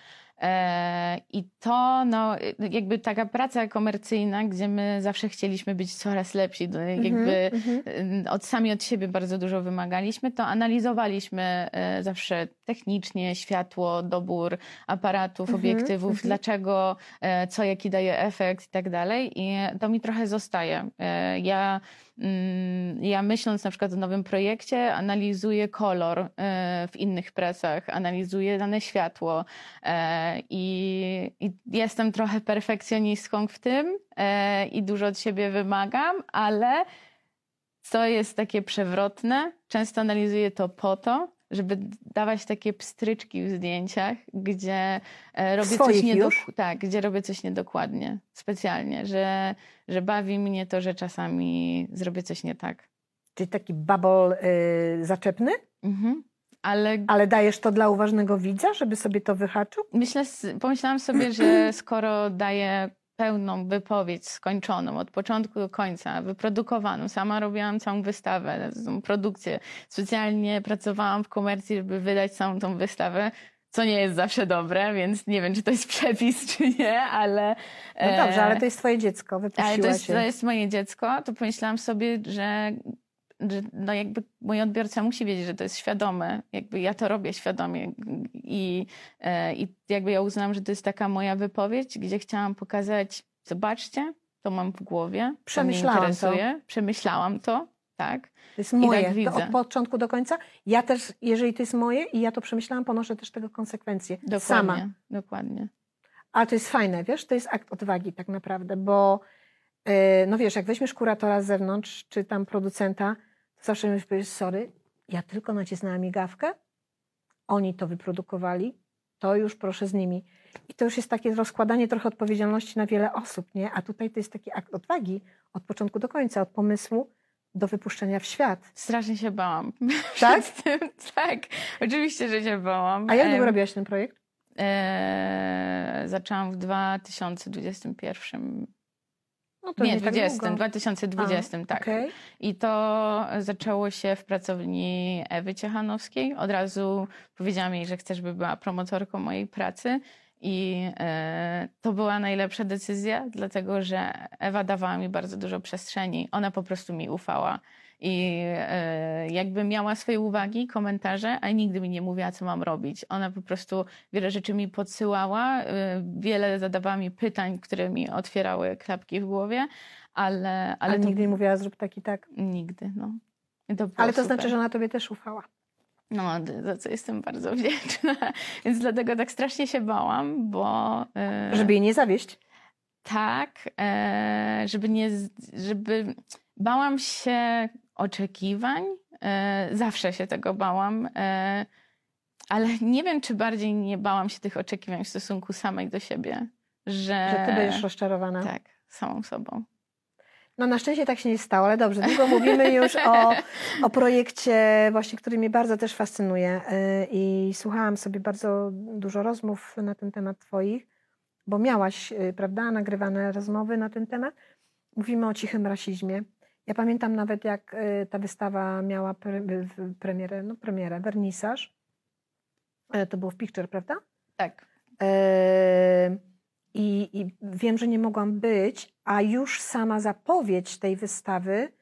E, I to, no, jakby taka praca komercyjna, gdzie my zawsze chcieliśmy być coraz lepsi, do- jakby Mhm, mhm. od sami od siebie bardzo dużo wymagaliśmy, to analizowaliśmy e, zawsze technicznie światło, dobór aparatów, Mhm, obiektywów, mhm. dlaczego, e, co jaki daje efekt i tak dalej. I to mi trochę zostaje. Ja, ja myśląc na przykład o nowym projekcie, analizuję kolor e, w innych pracach, analizuję dane światło e, i, i jestem trochę perfekcjonistką w tym e, i dużo od siebie wymagam, ale co jest takie przewrotne, często analizuję to po to, żeby dawać takie pstryczki w zdjęciach, gdzie e, robię coś Swoich niedok- już? tak, gdzie robię coś niedokładnie, specjalnie, że, że bawi mnie to, że czasami zrobię coś nie tak. Czyli taki babol y, zaczepny, Mhm. Ale ale dajesz to dla uważnego widza, żeby sobie to wyhaczył? myślę, pomyślałam sobie, że skoro daję pełną wypowiedź skończoną od początku do końca, wyprodukowaną, sama robiłam całą wystawę, tą produkcję, specjalnie pracowałam w komercji, żeby wydać całą tą wystawę, co nie jest zawsze dobre, więc nie wiem, czy to jest przepis, czy nie, ale... No dobrze, e, ale to jest twoje dziecko, wypuściła ale to jest, to jest moje dziecko, to pomyślałam sobie, że, że no jakby mój odbiorca musi wiedzieć, że to jest świadome. Jakby ja to robię świadomie i, e, i jakby ja uznałam, że to jest taka moja wypowiedź, gdzie chciałam pokazać, zobaczcie, to mam w głowie, Przemyślałam to mnie interesuje, przemyślałam to, tak. To jest tak moje, to widzę. od początku do końca. Ja też, jeżeli to jest moje i ja to przemyślałam, ponoszę też tego konsekwencje. Dokładnie, Sama. dokładnie. Ale to jest fajne, wiesz, to jest akt odwagi tak naprawdę, bo no wiesz, jak weźmiesz kuratora z zewnątrz, czy tam producenta, to zawsze mi powiesz, sorry, ja tylko nacisnęłam migawkę, oni to wyprodukowali, to już proszę z nimi. I to już jest takie rozkładanie trochę odpowiedzialności na wiele osób, nie? A tutaj to jest taki akt odwagi od początku do końca, od pomysłu do wypuszczenia w świat. Strasznie się bałam. Tak? tym. tak, oczywiście, że się bałam. A jak długo robiłaś ten projekt? Eee, zaczęłam w 2021. No to nie, tak 20, długo. 2020, tak. Okej. I to zaczęło się w pracowni Ewy Ciechanowskiej. Od razu powiedziałam jej, że chcę, żeby była promotorką mojej pracy. I e, to była najlepsza decyzja, dlatego że Ewa dawała mi bardzo dużo przestrzeni. Ona po prostu mi ufała. I e, jakby miała swoje uwagi, komentarze, a nigdy mi nie mówiła, co mam robić. Ona po prostu wiele rzeczy mi podsyłała, e, wiele zadawała mi pytań, które mi otwierały klapki w głowie, ale, ale, Ale, to nigdy nie mówiła, zrób tak i tak. Nigdy, no. To Ale to super. znaczy, że ona tobie też ufała. No, za co jestem bardzo wdzięczna. Więc dlatego tak strasznie się bałam, bo... e, Żeby jej nie zawieść. Tak, żeby nie... żeby... Bałam się oczekiwań. E, zawsze się tego bałam. E, ale nie wiem, czy bardziej nie bałam się tych oczekiwań w stosunku samej do siebie. Że, Że ty będziesz rozczarowana. Tak, samą sobą. No na szczęście tak się nie stało, ale dobrze, długo mówimy już o, o projekcie właśnie, który mnie bardzo też fascynuje yy, i słuchałam sobie bardzo dużo rozmów na ten temat twoich, bo miałaś, prawda, nagrywane rozmowy na ten temat. Mówimy o cichym rasizmie. Ja pamiętam nawet, jak yy, ta wystawa miała pre, premierę, no premierę, wernisaż. Yy, To było w Picture, prawda? Tak. Yy, I, I wiem, że nie mogłam być, a już sama zapowiedź tej wystawy,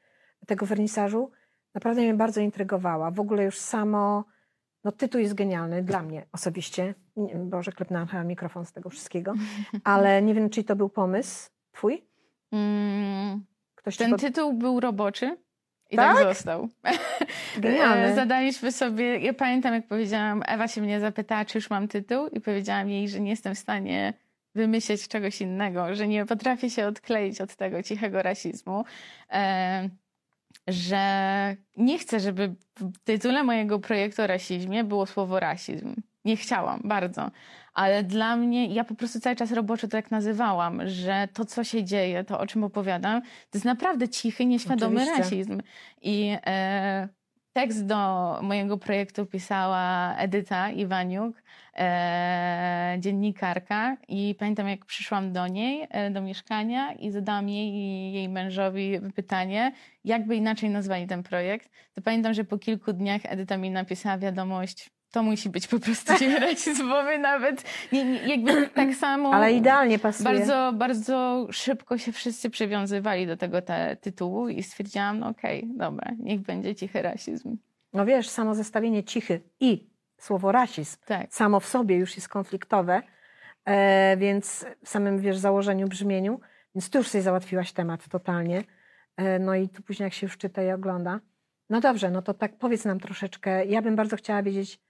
tego wernisażu, naprawdę mnie bardzo intrygowała. W ogóle już samo, No tytuł jest genialny dla mnie osobiście. Boże, klepnęłam chyba mikrofon z tego wszystkiego. Ale nie wiem, czy to był pomysł twój? Mm, Ktoś ten tytuł był roboczy i Tak? tak, został. Genialny. E, Zadaliśmy sobie, ja pamiętam jak powiedziałam, Ewa się mnie zapytała, czy już mam tytuł i powiedziałam jej, że nie jestem w stanie wymyśleć czegoś innego, że nie potrafię się odkleić od tego cichego rasizmu, e, że nie chcę, żeby w tytule mojego projektu o rasizmie było słowo rasizm. Nie chciałam bardzo, ale dla mnie, ja po prostu cały czas roboczo to tak nazywałam, że to, co się dzieje, to o czym opowiadam, to jest naprawdę cichy, nieświadomy Oczywiście. rasizm. I e, tekst do mojego projektu pisała Edyta Iwaniuk, e, dziennikarka. I pamiętam, jak przyszłam do niej, e, do mieszkania i zadałam jej i jej mężowi pytanie, jakby inaczej nazwali ten projekt. To pamiętam, że po kilku dniach Edyta mi napisała wiadomość, to musi być po prostu ciche rasizmowy nawet. Nie, nie, jakby tak samo... Ale idealnie pasuje. Bardzo, bardzo szybko się wszyscy przywiązywali do tego te, tytułu i stwierdziłam, no okej, dobra, niech będzie cichy rasizm. No wiesz, samo zestawienie cichy i słowo rasizm Tak. samo w sobie już jest konfliktowe, e, więc w samym, wiesz, założeniu, brzmieniu, więc ty już sobie załatwiłaś temat totalnie. E, no i tu później jak się już czyta i ogląda. No dobrze, no to tak powiedz nam troszeczkę. Ja bym bardzo chciała wiedzieć,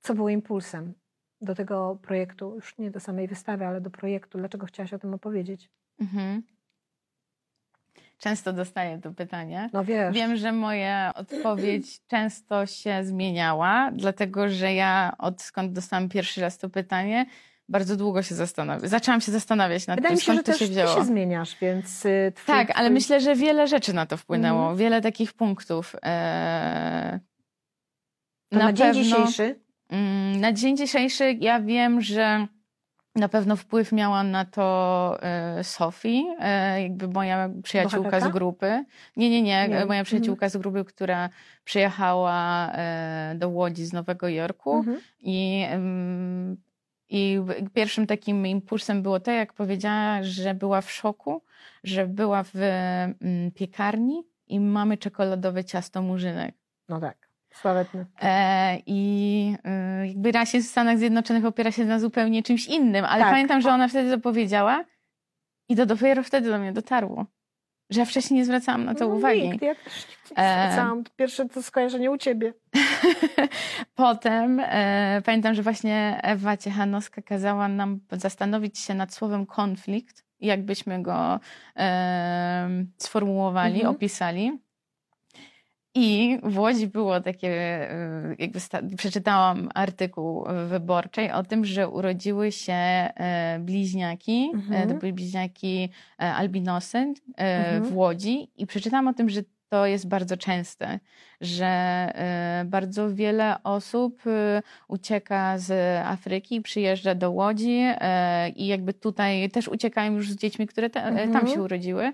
co było impulsem do tego projektu, już nie do samej wystawy, ale do projektu. Dlaczego chciałaś o tym opowiedzieć? Mhm. Często dostaję to pytanie. No wiesz, Wiem, że moja odpowiedź często się zmieniała, dlatego że ja odkąd dostałam pierwszy raz to pytanie, bardzo długo się zastanawiam. Zaczęłam się zastanawiać nad wydaje tym, mi się, że skąd to też się ty wzięło. się zmieniasz, więc y, twój, Tak, ale twój... myślę, że wiele rzeczy na to wpłynęło. Mhm. Wiele takich punktów. Eee, to na, dzień pewno- dzisiejszy Na dzień dzisiejszy ja wiem, że na pewno wpływ miała na to e, Sofii, e, jakby moja przyjaciółka Bohaterka? z grupy. Nie, nie, nie, Nie. moja przyjaciółka z grupy, która przyjechała e, do Łodzi z Nowego Jorku Mhm. i, i pierwszym takim impulsem było to, jak powiedziała, że była w szoku, że była w mm, piekarni i mamy czekoladowe ciasto murzynek. No tak, sławetny. E, I y, jakby rasizm w Stanach Zjednoczonych opiera się na zupełnie czymś innym, ale Tak. pamiętam, że ona wtedy to powiedziała i to dopiero wtedy do mnie dotarło, że ja wcześniej nie zwracałam na to no, uwagi. Nikt, ja też nie E. zwracałam. Pierwsze to skojarzenie u ciebie. Potem e, pamiętam, że właśnie Ewa Ciechanowska kazała nam zastanowić się nad słowem konflikt, jakbyśmy go e, sformułowali, Mhm. opisali. I w Łodzi było takie, e, jakby przeczytałam artykuł wyborczej o tym, że urodziły się e, bliźniaki, Mhm. e, to były bliźniaki e, albinosy Mhm. w Łodzi i przeczytałam o tym, że to jest bardzo częste, że bardzo wiele osób ucieka z Afryki, przyjeżdża do Łodzi i jakby tutaj też uciekają już z dziećmi, które te, e, tam Mhm. się urodziły,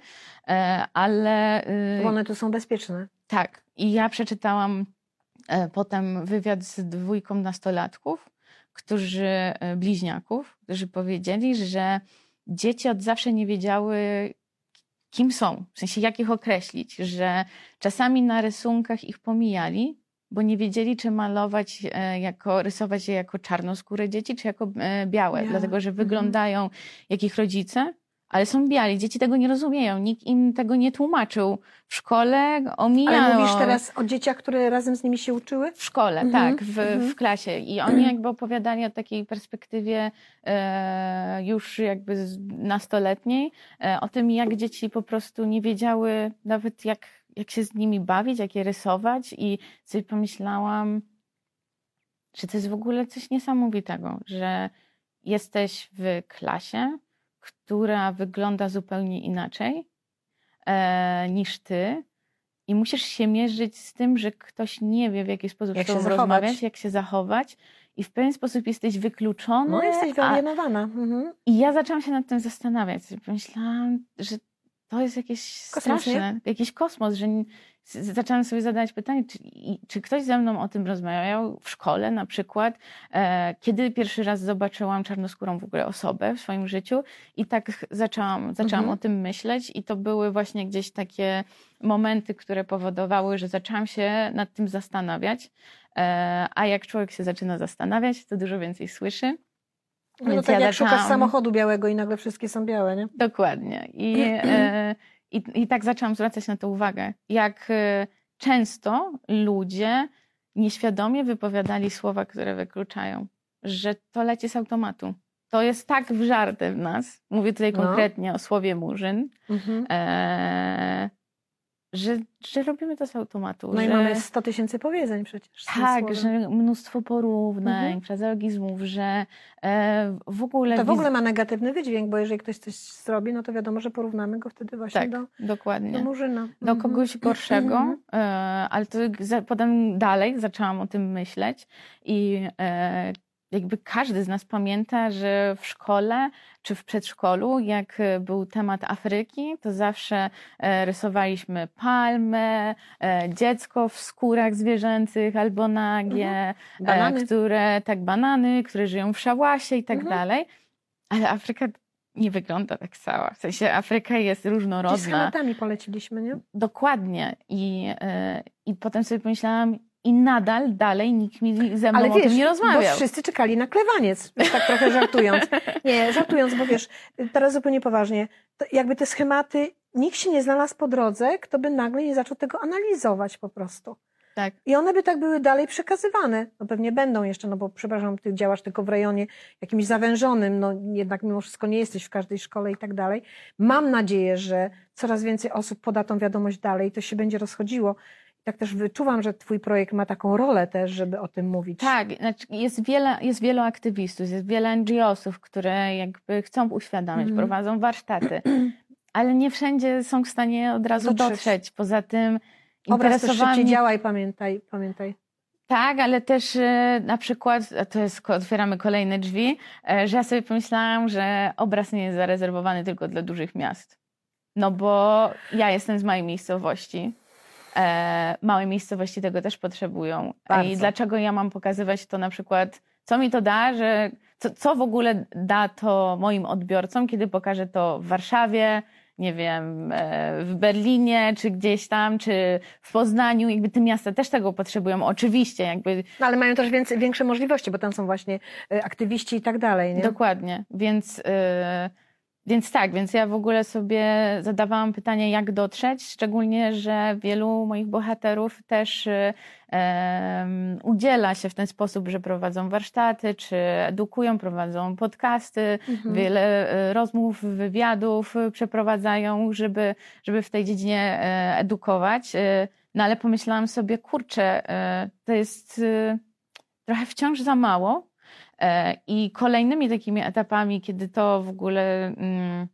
ale e, Bo one tu są bezpieczne. Tak. I ja przeczytałam e, potem wywiad z dwójką nastolatków, którzy, e, bliźniaków, którzy powiedzieli, że dzieci od zawsze nie wiedziały, kim są, w sensie jak ich określić, że czasami na rysunkach ich pomijali, bo nie wiedzieli, czy malować e, jako, rysować je jako czarnoskóre dzieci, czy jako białe, dlatego że Mhm. wyglądają jak ich rodzice, ale są biali. Dzieci tego nie rozumieją, nikt im tego nie tłumaczył. W szkole omijało. Ale mówisz teraz o dzieciach, które razem z nimi się uczyły? W szkole, Mhm, tak, w, mhm. w klasie. I oni jakby opowiadali o takiej perspektywie e, już jakby nastoletniej, e, o tym, jak dzieci po prostu nie wiedziały nawet jak, jak się z nimi bawić, jak je rysować. I sobie pomyślałam, że to jest w ogóle coś niesamowitego, że jesteś w klasie, która wygląda zupełnie inaczej e, niż ty. I musisz się mierzyć z tym, że ktoś nie wie, w jaki sposób Jak z tobą rozmawiać, jak się zachować. I w pewien sposób jesteś wykluczony. No, jesteś wyalienowana. Mhm. I ja zaczęłam się nad tym zastanawiać. Pomyślałam, że to jest jakieś Kosmos, nie? straszne, jakiś kosmos, że zaczęłam sobie zadawać pytanie, czy, czy ktoś ze mną o tym rozmawiał w szkole na przykład, e, kiedy pierwszy raz zobaczyłam czarnoskórą w ogóle osobę w swoim życiu i tak zaczęłam, zaczęłam Mhm. o tym myśleć i to były właśnie gdzieś takie momenty, które powodowały, że zaczęłam się nad tym zastanawiać. E, a jak człowiek się zaczyna zastanawiać, to dużo więcej słyszy. No, no tak ja jak zaczęłam... szukasz samochodu białego i nagle wszystkie są białe, nie? Dokładnie. I, e, i, i tak zaczęłam zwracać na to uwagę. Jak e, często ludzie nieświadomie wypowiadali słowa, które wykluczają, że to leci z automatu. To jest tak wżarte w nas, mówię tutaj no. konkretnie o słowie murzyn, mhm. e, że, że robimy to z automatu. No że... i mamy 100 tysięcy powiedzeń przecież. Tak, że mnóstwo porównań, mhm. frazeologizmów, że e, w ogóle... To w ogóle ma negatywny wydźwięk, bo jeżeli ktoś coś zrobi, no to wiadomo, że porównamy go wtedy właśnie tak, do, dokładnie. do murzyna. Do mhm. kogoś gorszego, mhm. e, ale to potem dalej zaczęłam o tym myśleć i e, jakby każdy z nas pamięta, że w szkole czy w przedszkolu, jak e, był temat Afryki, to zawsze e, rysowaliśmy palmę, e, dziecko w skórach zwierzęcych albo nagie, mhm. które, tak, banany, które żyją w szałasie i tak mhm. dalej. Ale Afryka nie wygląda tak cała. W sensie Afryka jest różnorodna. Z schematami poleciliśmy, nie? Dokładnie. I, I potem sobie pomyślałam, i nadal dalej nikt mi ze mną Ale wiesz, o tym nie rozmawiał. Bo wszyscy czekali na klewaniec, tak trochę żartując. Nie, żartując, bo wiesz, teraz zupełnie poważnie, jakby te schematy, nikt się nie znalazł po drodze, kto by nagle nie zaczął tego analizować po prostu. Tak. I one by tak były dalej przekazywane. No pewnie będą jeszcze, no bo przepraszam, ty działasz tylko w rejonie jakimś zawężonym, no jednak mimo wszystko nie jesteś w każdej szkole i tak dalej. Mam nadzieję, że coraz więcej osób poda tą wiadomość dalej to się będzie rozchodziło tak też wyczuwam, że Twój projekt ma taką rolę też, żeby o tym mówić. Tak, znaczy jest, wiele, jest wielu aktywistów, jest wiele NGO-sów, które jakby chcą uświadamiać, mm. prowadzą warsztaty, ale nie wszędzie są w stanie od razu dotrzeć. dotrzeć. Poza tym Obraz też szybciej działa i pamiętaj, pamiętaj. Tak, ale też e, na przykład, to jest, otwieramy kolejne drzwi, e, że ja sobie pomyślałam, że obraz nie jest zarezerwowany tylko dla dużych miast. No bo ja jestem z mojej miejscowości małe miejscowości tego też potrzebują. Bardzo. I dlaczego ja mam pokazywać to na przykład, co mi to da, że co, co w ogóle da to moim odbiorcom, kiedy pokażę to w Warszawie, nie wiem, e, w Berlinie, czy gdzieś tam, czy w Poznaniu, jakby te miasta też tego potrzebują, oczywiście, jakby. No, ale mają też więcej, większe możliwości, bo tam są właśnie e, aktywiści i tak dalej, nie? Dokładnie, więc... Yy, więc tak, więc ja w ogóle sobie zadawałam pytanie, jak dotrzeć, szczególnie, że wielu moich bohaterów też um, udziela się w ten sposób, że prowadzą warsztaty, czy edukują, prowadzą podcasty, mhm. wiele e, rozmów, wywiadów przeprowadzają, żeby, żeby w tej dziedzinie e, edukować. No ale pomyślałam sobie, kurczę, to jest trochę wciąż za mało, E, I kolejnymi takimi etapami, kiedy to w ogóle mm,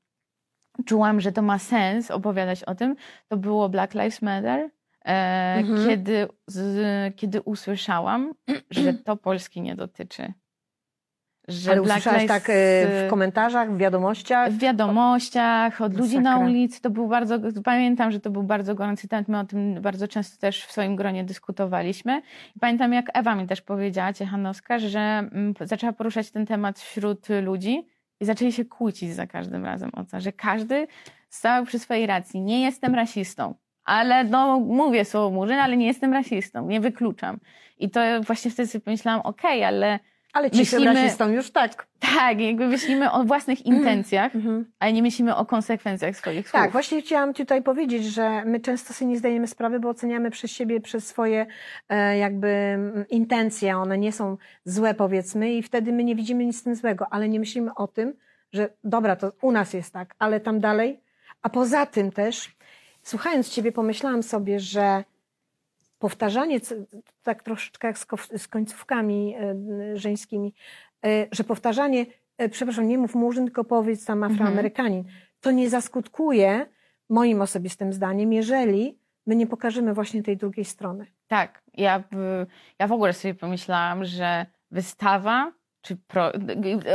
czułam, że to ma sens opowiadać o tym, to było Black Lives Matter. E, mhm. kiedy, z, kiedy usłyszałam, że to Polski nie dotyczy. Że Ale Lives, tak e, w komentarzach, w wiadomościach? W wiadomościach, od ludzi na ulicy. To był bardzo, pamiętam, że to był bardzo gorący temat. My o tym bardzo często też w swoim gronie dyskutowaliśmy. I pamiętam, jak Ewa mi też powiedziała, Ciechanowska, że mm, zaczęła poruszać ten temat wśród ludzi i zaczęli się kłócić za każdym razem o to, że każdy stał przy swojej racji. Nie jestem rasistą, ale no mówię słowo murzyn, ale nie jestem rasistą, nie wykluczam. I to właśnie wtedy sobie pomyślałam, okej, okay, ale ale ci myślimy, rasistą już tak. Tak, jakby myślimy o własnych mhm. intencjach, mm-hmm. ale nie myślimy o konsekwencjach swoich słów. Tak, właśnie chciałam tutaj powiedzieć, że my często sobie nie zdajemy sprawy, bo oceniamy przez siebie, przez swoje e, jakby intencje, one nie są złe powiedzmy i wtedy my nie widzimy nic z tym złego, ale nie myślimy o tym, że dobra, to u nas jest tak, ale tam dalej. A poza tym też, słuchając Ciebie, pomyślałam sobie, że powtarzanie, tak troszeczkę jak z końcówkami e, żeńskimi, e, że powtarzanie, e, przepraszam, nie mów murzyn, tylko powiedz tam mhm. afroamerykanin, to nie zaskutkuje moim osobistym zdaniem, jeżeli my nie pokażemy właśnie tej drugiej strony. Tak, ja, ja w ogóle sobie pomyślałam, że wystawa, czy pro,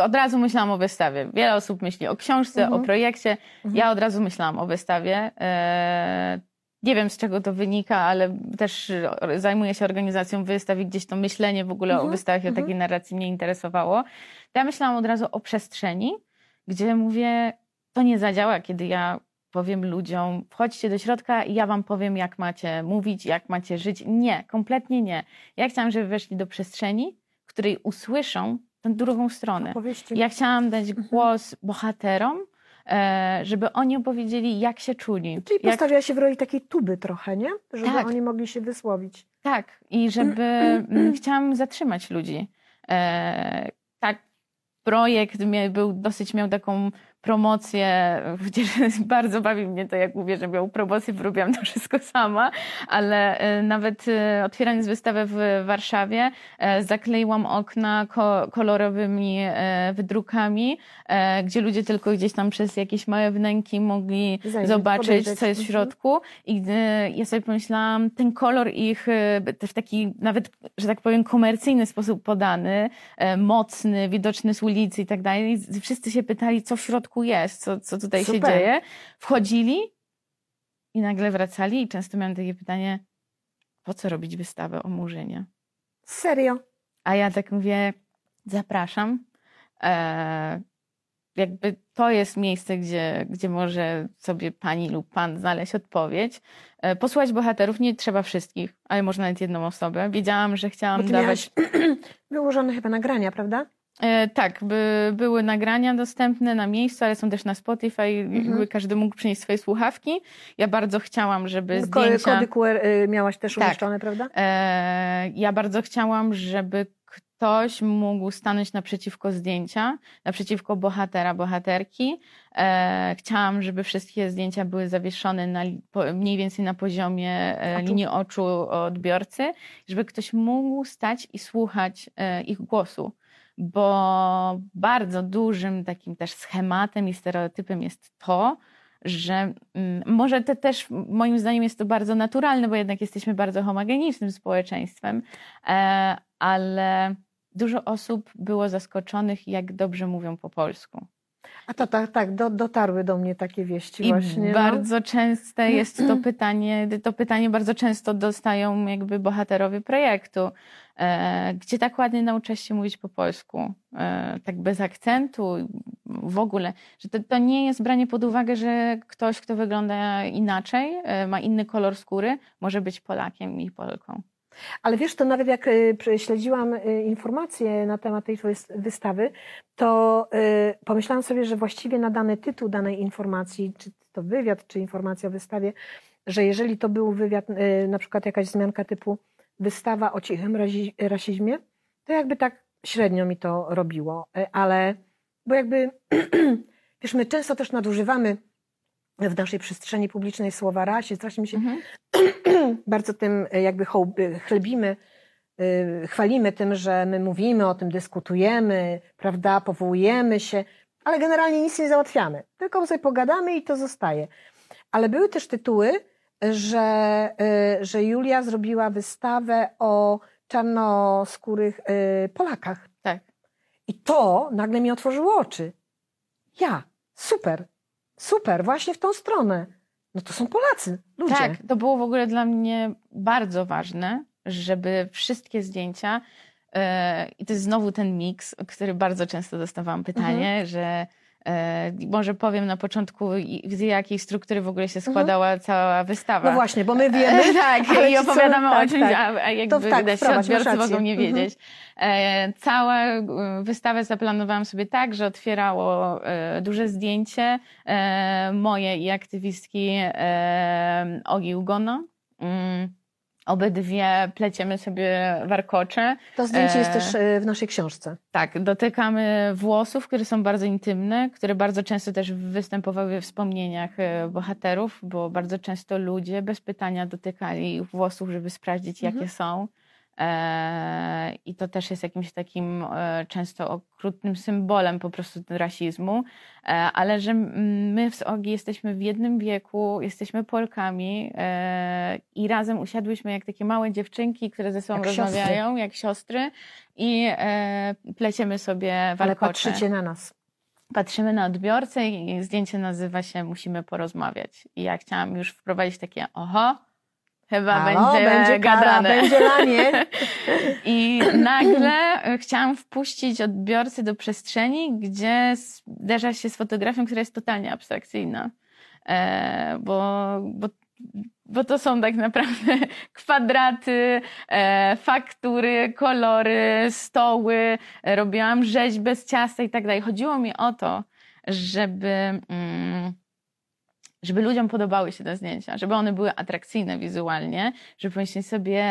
od razu myślałam o wystawie. Wiele osób myśli o książce, mhm. o projekcie. Mhm. Ja od razu myślałam o wystawie. Nie wiem z czego to wynika, ale też zajmuję się organizacją wystaw i gdzieś to myślenie w ogóle mhm, o wystawach i o takiej mhm. narracji mnie interesowało. To ja myślałam od razu o przestrzeni, gdzie mówię, to nie zadziała, kiedy ja powiem ludziom, wchodźcie do środka i ja wam powiem, jak macie mówić, jak macie żyć. Nie, kompletnie nie. Ja chciałam, żeby weszli do przestrzeni, w której usłyszą tę drugą stronę. Opowieści. Ja chciałam dać Mhm. głos bohaterom, e, żeby oni opowiedzieli, jak się czuli. Czyli jak, postawiła się w roli takiej tuby trochę, nie? Żeby Tak. oni mogli się wysłowić. Tak, i żeby mm, chciałam zatrzymać ludzi. E, tak, projekt był dosyć miał taką chociaż bardzo bawi mnie to, jak mówię, że miał promocję, bo robiłam to wszystko sama, ale e, nawet e, otwierając wystawę w Warszawie, e, zakleiłam okna ko- kolorowymi wydrukami, gdzie ludzie tylko gdzieś tam przez jakieś małe wnęki mogli Zajrzeć, zobaczyć, podejrzeć. co jest w Mhm. środku. I ja sobie pomyślałam, ten kolor ich w taki nawet, że tak powiem, komercyjny sposób podany, mocny, widoczny z ulicy i tak dalej. Wszyscy się pytali, co w środku jest, co, co tutaj się Super. dzieje. Wchodzili i nagle wracali i często miałam takie pytanie, po co robić wystawę o Murzynie? Serio. A ja tak mówię, zapraszam. E, jakby to jest miejsce, gdzie, gdzie może sobie pani lub pan znaleźć odpowiedź. E, posłuchać bohaterów, nie trzeba wszystkich, ale można nawet jedną osobę. Wiedziałam, że chciałam Bo ty dawać. wyłożone chyba nagrania, prawda? E, tak, by, były nagrania dostępne na miejscu, ale są też na Spotify. Jakby każdy mógł przynieść swoje słuchawki. Ja bardzo chciałam, żeby Ko- zdjęcia. Kody QR y, miałaś też Tak. umieszczone, prawda? E, ja bardzo chciałam, żeby ktoś mógł stanąć naprzeciwko zdjęcia, naprzeciwko bohatera, bohaterki. E, chciałam, żeby wszystkie zdjęcia były zawieszone na, po, mniej więcej na poziomie e, linii oczu odbiorcy, żeby ktoś mógł stać i słuchać e, ich głosu. Bo bardzo dużym takim też schematem i stereotypem jest to, że mm, może to też moim zdaniem jest to bardzo naturalne, bo jednak jesteśmy bardzo homogenicznym społeczeństwem, e, ale dużo osób było zaskoczonych, jak dobrze mówią po polsku. A to tak, tak, do, dotarły do mnie takie wieści I właśnie. no. bardzo częste jest to pytanie, to pytanie bardzo często dostają jakby bohaterowie projektu. E, gdzie tak ładnie nauczyłeś się mówić po polsku? E, tak bez akcentu, w ogóle. Że to, to nie jest branie pod uwagę, że ktoś, kto wygląda inaczej, e, ma inny kolor skóry, może być Polakiem i Polką. Ale wiesz, to nawet jak śledziłam informacje na temat tej wystawy, to pomyślałam sobie, że właściwie na dany tytuł danej informacji, czy to wywiad, czy informacja o wystawie, że jeżeli to był wywiad, na przykład jakaś wzmianka typu wystawa o cichym rasizmie, to jakby tak średnio mi to robiło. Y, Ale, bo jakby, wiesz, my często też nadużywamy w naszej przestrzeni publicznej słowa rasie, strasznie mi się Mhm. bardzo tym e, jakby hołb- chlebimy, chwalimy tym, że my mówimy o tym, dyskutujemy, prawda, powołujemy się, ale generalnie nic nie załatwiamy. Tylko sobie pogadamy i to zostaje. Ale były też tytuły, że, y, że Julia zrobiła wystawę o czarnoskórych y, Polakach. Tak. I to nagle mi otworzyło oczy. Ja, super, super, właśnie w tą stronę. No to są Polacy, ludzie. Tak, to było w ogóle dla mnie bardzo ważne, żeby wszystkie zdjęcia, e, i to jest znowu ten miks, który bardzo często dostawałam pytanie, że e, może powiem na początku, z jakiej struktury w ogóle się składała cała wystawa. No właśnie, bo my wiemy. E, tak, i opowiadamy tak, o czymś, tak. a, a jakby To tak, masz odbiorcy mogą nie Mhm. wiedzieć. E, całą e, wystawę zaplanowałam sobie tak, że otwierało e, duże zdjęcie e, moje i aktywistki e, Ogi Ugono. Obydwie pleciemy sobie warkocze. To zdjęcie jest E, też e, w naszej książce. Tak, dotykamy włosów, które są bardzo intymne, które bardzo często też występowały we wspomnieniach e, bohaterów, bo bardzo często ludzie bez pytania dotykali włosów, żeby sprawdzić, Mhm. jakie są. E, I to też jest jakimś takim e, często okrutnym symbolem po prostu rasizmu, e, ale że my w Ogi jesteśmy w jednym wieku, jesteśmy Polkami i razem usiadłyśmy jak takie małe dziewczynki, które ze sobą Jak siostry. rozmawiają, jak siostry i pleciemy sobie Ale warkocze. patrzycie na nas. Patrzymy na odbiorcę i zdjęcie nazywa się Musimy porozmawiać. I ja chciałam już wprowadzić takie oho, chyba Halo, będzie, będzie kara, gadane. będzie lanie. I nagle e, chciałam wpuścić odbiorcę do przestrzeni, gdzie zderza się z fotografią, która jest totalnie abstrakcyjna. e, bo, bo bo to są tak naprawdę kwadraty, e, faktury, kolory, stoły. Robiłam rzeźbę z ciasta i tak dalej. Chodziło mi o to, żeby, mm, żeby ludziom podobały się te zdjęcia, żeby one były atrakcyjne wizualnie, żeby pomyśleć sobie,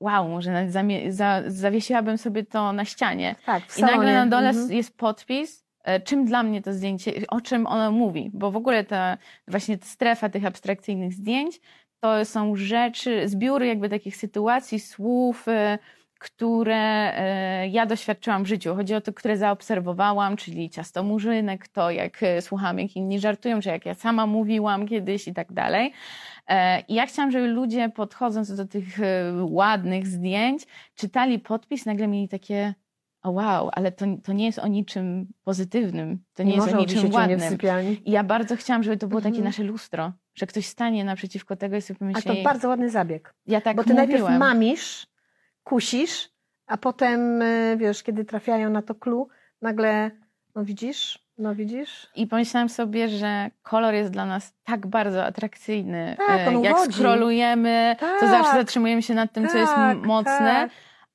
wow, może nawet za- zawiesiłabym sobie to na ścianie. Tak, I nagle na dole Mhm. jest podpis, e, czym dla mnie to zdjęcie, o czym ono mówi, bo w ogóle ta właśnie strefa tych abstrakcyjnych zdjęć to są rzeczy, zbiór jakby takich sytuacji, słów, e, które e, ja doświadczyłam w życiu. Chodzi o to, które zaobserwowałam, czyli ciasto murzynek, to jak e, słucham, jak inni żartują, czy jak ja sama mówiłam kiedyś i tak dalej. E, I ja chciałam, żeby ludzie podchodząc do tych ładnych zdjęć, czytali podpis, nagle mieli takie o wow, ale to, to nie jest o niczym pozytywnym, to nie, jest może o niczym ładnym. I ja bardzo chciałam, żeby to było takie Mhm. nasze lustro, że ktoś stanie naprzeciwko tego i sobie A pomyśli, to bardzo ładny zabieg. ja tak Bo ty najpierw mówiłem. mamisz, kusisz, a potem, y, wiesz, kiedy trafiają na to clue, nagle, no widzisz, no widzisz. I pomyślałam sobie, że kolor jest dla nas tak bardzo atrakcyjny. Tak, on E, Jak uwodzi. scrollujemy, to Tak. zawsze zatrzymujemy się nad tym, co jest Tak, mocne. tak.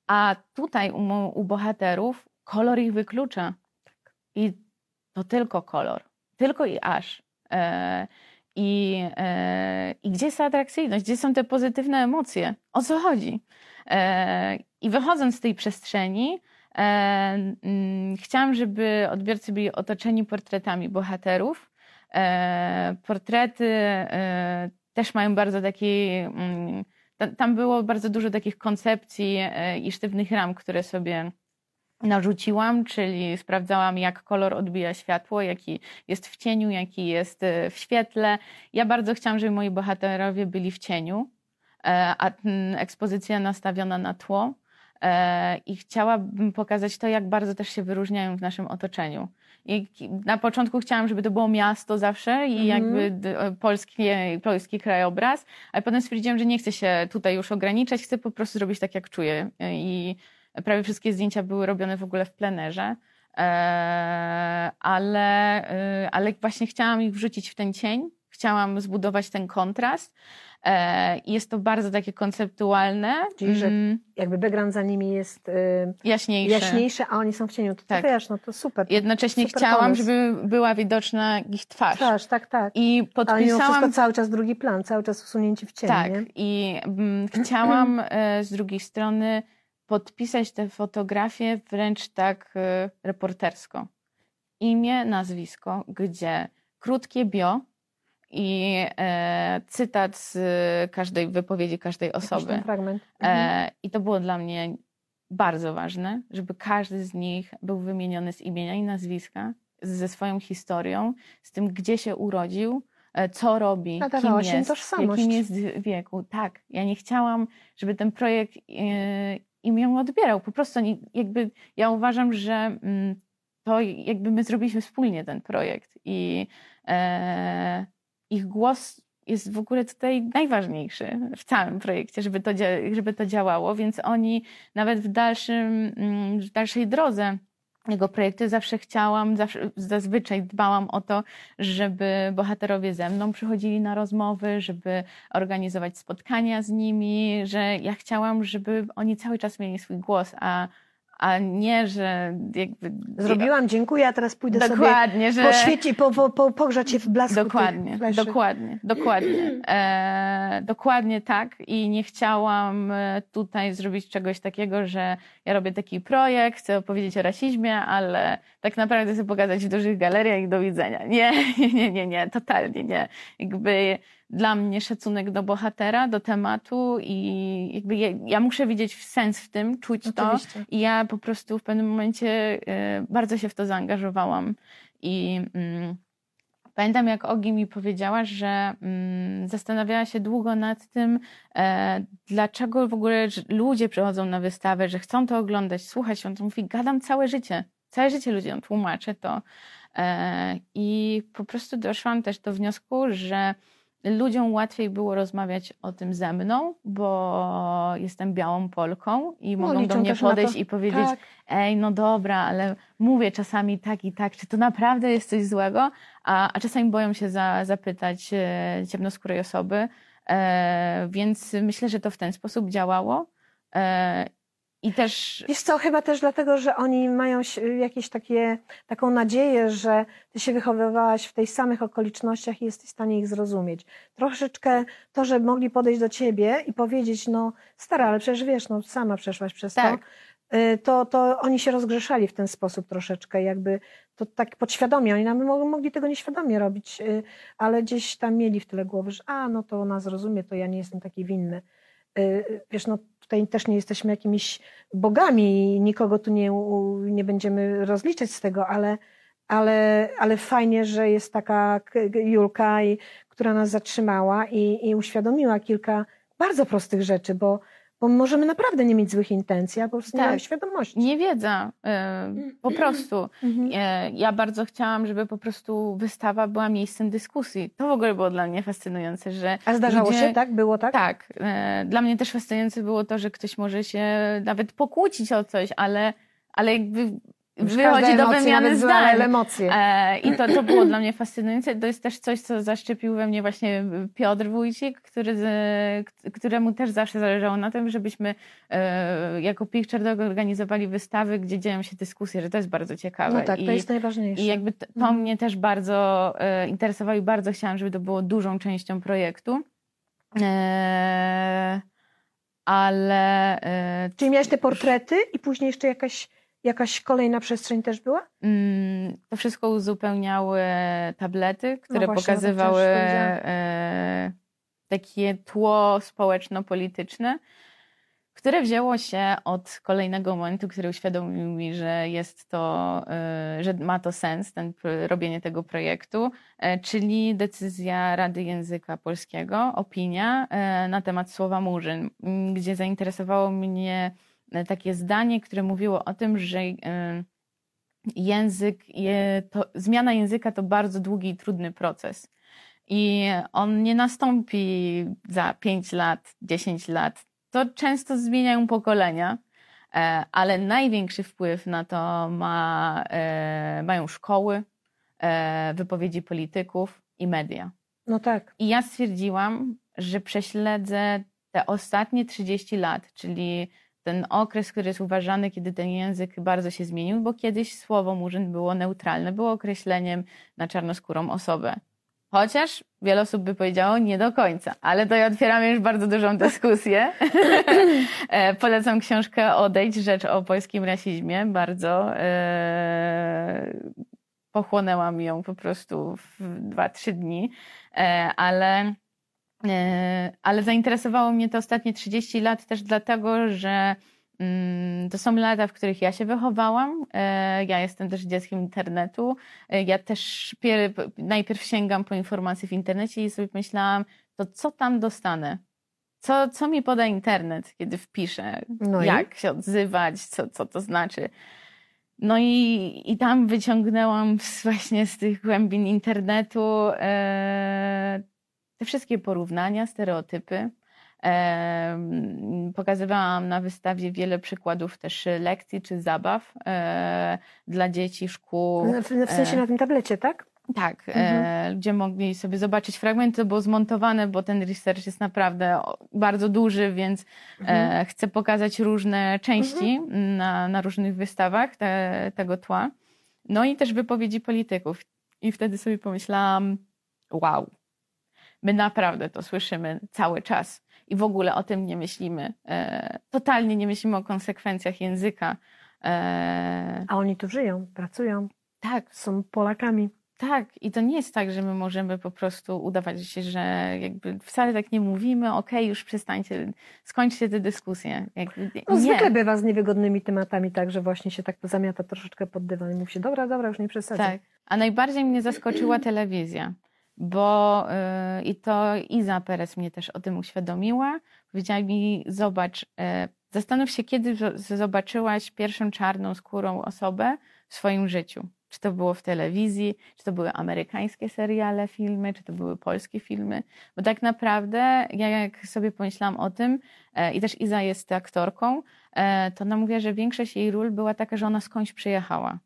A tutaj u, u bohaterów kolor ich wyklucza. I to tylko kolor. Tylko i aż. E, i, e, I gdzie jest ta atrakcyjność? Gdzie są te pozytywne emocje? O co chodzi? E, I wychodząc z tej przestrzeni, e, mm, chciałam, żeby odbiorcy byli otoczeni portretami bohaterów. E, portrety też mają bardzo taki. Mm, ta- tam było bardzo dużo takich koncepcji i sztywnych ram, które sobie narzuciłam, czyli sprawdzałam, jak kolor odbija światło, jaki jest w cieniu, jaki jest w świetle. Ja bardzo chciałam, żeby moi bohaterowie byli w cieniu, a mm, ekspozycja nastawiona na tło. E, I chciałabym pokazać to, jak bardzo też się wyróżniają w naszym otoczeniu. I na początku chciałam, żeby to było miasto zawsze i Mhm. jakby e, polski, polski krajobraz, ale potem stwierdziłam, że nie chcę się tutaj już ograniczać, chcę po prostu zrobić tak, jak czuję. E, I prawie wszystkie zdjęcia były robione w ogóle w plenerze, e, ale, e, ale właśnie chciałam ich wrzucić w ten cień, chciałam zbudować ten kontrast. E, jest to bardzo takie konceptualne, Czyli, że mm, Jakby background za nimi jest y, jaśniejsze. jaśniejszy, a oni są w cieniu. To, Tak. wiesz, no to super. Jednocześnie Super chciałam, pomysł. żeby była widoczna ich twarz. Twarz, tak, tak. I Ale podpisałam cały czas drugi plan, cały czas usunięci w cień, Tak, nie? i mm, chciałam e, z drugiej strony podpisać te fotografie wręcz tak e, reportersko. Imię, nazwisko, gdzie krótkie bio i e, cytat z każdej wypowiedzi każdej osoby. fragment. Mhm. E, I to było dla mnie bardzo ważne, żeby każdy z nich był wymieniony z imienia i nazwiska, ze swoją historią, z tym, gdzie się urodził, e, co robi, kim Nadawałaś im jest, tożsamość. jakim jest wieku. Tak, ja nie chciałam, żeby ten projekt e, im ją odbierał. Po prostu jakby ja uważam, że mm, to jakby my zrobiliśmy wspólnie ten projekt i e, ich głos jest w ogóle tutaj najważniejszy w całym projekcie, żeby to, żeby to działało, więc oni nawet w, dalszym, mm, w dalszej drodze jego projekty zawsze chciałam, zawsze, zazwyczaj dbałam o to, żeby bohaterowie ze mną przychodzili na rozmowy, żeby organizować spotkania z nimi, że ja chciałam, żeby oni cały czas mieli swój głos, a, a nie, że jakby... Zrobiłam, dziękuję, a teraz pójdę Dokładnie, sobie że... po świecie, po, po, po, pogrzać się w blasku Dokładnie, dokładnie, dokładnie. E, dokładnie tak i nie chciałam e, tutaj zrobić czegoś takiego, że ja robię taki projekt, chcę opowiedzieć o rasizmie, ale tak naprawdę chcę pokazać w dużych galeriach i do widzenia. Nie, nie, nie, nie, nie, totalnie nie. Jakby dla mnie szacunek do bohatera, do tematu i jakby ja, ja muszę widzieć sens w tym, czuć to Oczywiście. i ja po prostu w pewnym momencie e, bardzo się w to zaangażowałam i mm, Pamiętam, jak Ogi mi powiedziała, że mm, zastanawiała się długo nad tym, e, dlaczego w ogóle ludzie przychodzą na wystawę, że chcą to oglądać, słuchać. On to mówi, gadam całe życie. Całe życie ludziom tłumaczę to. E, I po prostu doszłam też do wniosku, że ludziom łatwiej było rozmawiać o tym ze mną, bo jestem białą Polką i No, mogą do mnie podejść i powiedzieć: tak. Ej, no dobra, ale mówię czasami tak i tak, czy to naprawdę jest coś złego? A, a czasami boją się za, zapytać e, ciemnoskórej osoby, e, więc myślę, że to w ten sposób działało. E, I też. Wiesz co, chyba też dlatego, że oni mają jakieś takie, taką nadzieję, że ty się wychowywałaś w tych samych okolicznościach i jesteś w stanie ich zrozumieć. Troszeczkę to, że mogli podejść do ciebie i powiedzieć, no stara, ale przecież wiesz, no sama przeszłaś przez Tak. to, y, to, to oni się rozgrzeszali w ten sposób troszeczkę, jakby to tak podświadomie, oni nam mo- mogli tego nieświadomie robić, y, ale gdzieś tam mieli w tyle głowy, że a, no to ona zrozumie, to ja nie jestem taki winny. Y, Wiesz, no tutaj też nie jesteśmy jakimiś bogami i nikogo tu nie, nie będziemy rozliczać z tego, ale, ale, ale fajnie, że jest taka Julka, i, która nas zatrzymała i, i uświadomiła kilka bardzo prostych rzeczy, bo, bo możemy naprawdę nie mieć złych intencji, a po prostu nie Tak. mamy świadomości. Niewiedza, e, po prostu. Mhm. E, Ja bardzo chciałam, żeby po prostu wystawa była miejscem dyskusji. To w ogóle było dla mnie fascynujące, że. A zdarzało ludzie- się, tak? Było tak? Tak. e, Dla mnie też fascynujące było to, że ktoś może się nawet pokłócić o coś, ale, ale jakby wychodzi do wymiany zdań. emocje. E, I to, to było dla mnie fascynujące. To jest też coś, co zaszczepił we mnie właśnie Piotr Wójcik, który, któremu też zawsze zależało na tym, żebyśmy e, jako Picture Dog organizowali wystawy, gdzie dzieją się dyskusje, że to jest bardzo ciekawe. No tak, to I, jest najważniejsze. i jakby t- to Mhm. mnie też bardzo e, interesowało i bardzo chciałam, żeby to było dużą częścią projektu. Ale Czyli miałeś te portrety i później jeszcze jakaś, jakaś kolejna przestrzeń też była? Mm, To wszystko uzupełniały tablety, które No właśnie, pokazywały e, takie tło społeczno-polityczne, które wzięło się od kolejnego momentu, który uświadomił mi, że jest to, e, że ma to sens, ten, robienie tego projektu, e, czyli decyzja Rady Języka Polskiego, opinia e, na temat słowa murzyn, gdzie zainteresowało mnie takie zdanie, które mówiło o tym, że e, język, to, zmiana języka to bardzo długi i trudny proces. I on nie nastąpi za 5 lat, 10 lat. To często zmieniają pokolenia, e, ale największy wpływ na to ma, e, mają szkoły, e, wypowiedzi polityków i media. No tak. I ja stwierdziłam, że prześledzę te ostatnie 30 lat, czyli ten okres, który jest uważany, kiedy ten język bardzo się zmienił, bo kiedyś słowo murzyn było neutralne, było określeniem na czarnoskórą osobę. Chociaż wiele osób by powiedziało nie do końca, ale to otwieramy już bardzo dużą dyskusję. E, Polecam książkę Odejdź, rzecz o polskim rasizmie. Bardzo e, pochłonęłam ją po prostu w dwa, trzy dni, E, ale, ale zainteresowało mnie to ostatnie 30 lat też dlatego, że mm, to są lata, w których ja się wychowałam. E, Ja jestem też dzieckiem internetu. E, Ja też pier- najpierw sięgam po informacje w internecie i sobie myślałam, to co tam dostanę? Co, co mi poda internet, kiedy wpiszę? No i? jak się odzywać? Co, co to znaczy? No i, i tam wyciągnęłam właśnie z tych głębin internetu e, te wszystkie porównania, stereotypy. Pokazywałam na wystawie wiele przykładów też lekcji czy zabaw e, dla dzieci, szkół. W, w sensie e, na tym tablecie, tak? Tak, Mhm. e, ludzie mogli sobie zobaczyć fragmenty, to było zmontowane, bo ten research jest naprawdę bardzo duży, więc Mhm. chcę pokazać różne części na, na różnych wystawach te, tego tła. No i też wypowiedzi polityków. I wtedy sobie pomyślałam, wow, my naprawdę to słyszymy cały czas i w ogóle o tym nie myślimy. E, totalnie nie myślimy o konsekwencjach języka. E, A oni tu żyją, pracują, tak, są Polakami. tak, i to nie jest tak, że my możemy po prostu udawać się, że jakby wcale tak nie mówimy, okej, już przestańcie, skończcie tę dyskusję. Jakby, No, zwykle bywa z niewygodnymi tematami tak, że właśnie się tak zamiata troszeczkę pod dywan i mówi się, dobra, dobra, już nie przesadzaj. Tak. A najbardziej mnie zaskoczyła telewizja, bo yy, i to Iza Perez mnie też o tym uświadomiła. Powiedziała mi, zobacz, yy, zastanów się, kiedy zo- zobaczyłaś pierwszą czarną skórą osobę w swoim życiu. czy to było w telewizji, czy to były amerykańskie seriale, filmy, czy to były polskie filmy. Bo tak naprawdę, ja jak sobie pomyślałam o tym, e, i też Iza jest aktorką, e, to ona mówiła, że większość jej ról była taka, że ona skądś przyjechała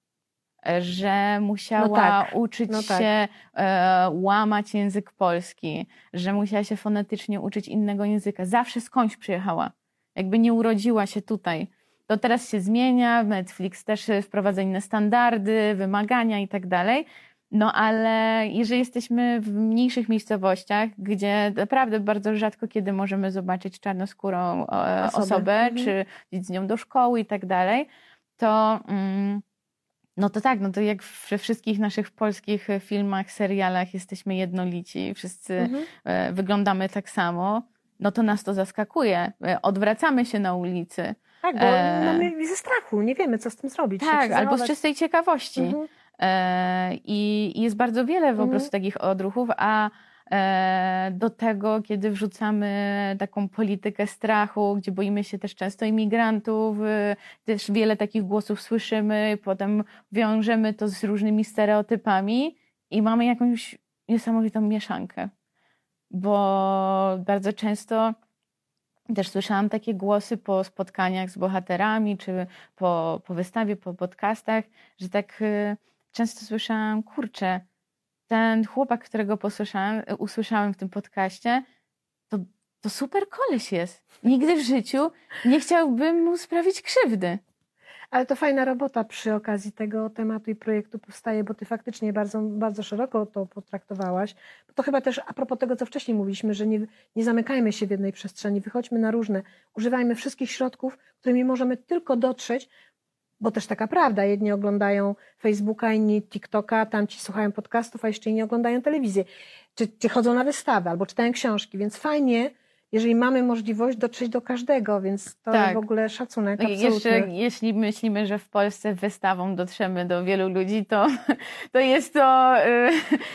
że musiała no tak, uczyć no tak. się e, łamać język polski, że musiała się fonetycznie uczyć innego języka. Zawsze skądś przyjechała. Jakby nie urodziła się tutaj. To teraz się zmienia, Netflix też wprowadza inne standardy, wymagania i tak dalej. No ale jeżeli jesteśmy w mniejszych miejscowościach, gdzie naprawdę bardzo rzadko kiedy możemy zobaczyć czarnoskórą e, osobę, osobę mhm. czy iść z nią do szkoły i tak dalej, to... Mm, no to tak, no to jak we wszystkich naszych polskich filmach, serialach jesteśmy jednolici, wszyscy mhm. E, wyglądamy tak samo, no to nas to zaskakuje. E, odwracamy się na ulicy. Tak, bo e... mamy ze strachu, nie wiemy, co z tym zrobić. Tak, albo z czystej ciekawości. Mhm. E... I, jest bardzo wiele po mhm. prostu takich odruchów, a do tego, kiedy wrzucamy taką politykę strachu, gdzie boimy się też często imigrantów, e, też wiele takich głosów słyszymy, potem wiążemy to z różnymi stereotypami i mamy jakąś niesamowitą mieszankę. Bo bardzo często też słyszałam takie głosy po spotkaniach z bohaterami, czy po, po wystawie, po podcastach, że tak e, często słyszałam, kurczę, ten chłopak, którego posłyszałem, usłyszałem w tym podcaście, to, to super koleś jest. Nigdy w życiu nie chciałbym mu sprawić krzywdy. Ale to fajna robota przy okazji tego tematu i projektu powstaje, bo ty faktycznie bardzo, bardzo szeroko to potraktowałaś. To chyba też a propos tego, co wcześniej mówiliśmy, że nie, nie zamykajmy się w jednej przestrzeni, wychodźmy na różne, używajmy wszystkich środków, którymi możemy tylko dotrzeć bo też taka prawda, jedni oglądają Facebooka, inni TikToka, tamci słuchają podcastów, a jeszcze inni oglądają telewizję, czy, czy chodzą na wystawę, albo czytają książki, więc fajnie, jeżeli mamy możliwość dotrzeć do każdego, więc to tak. w ogóle szacunek. No absolutnie. Jeszcze jeśli myślimy, że w Polsce wystawą dotrzemy do wielu ludzi, to, to jest to yy,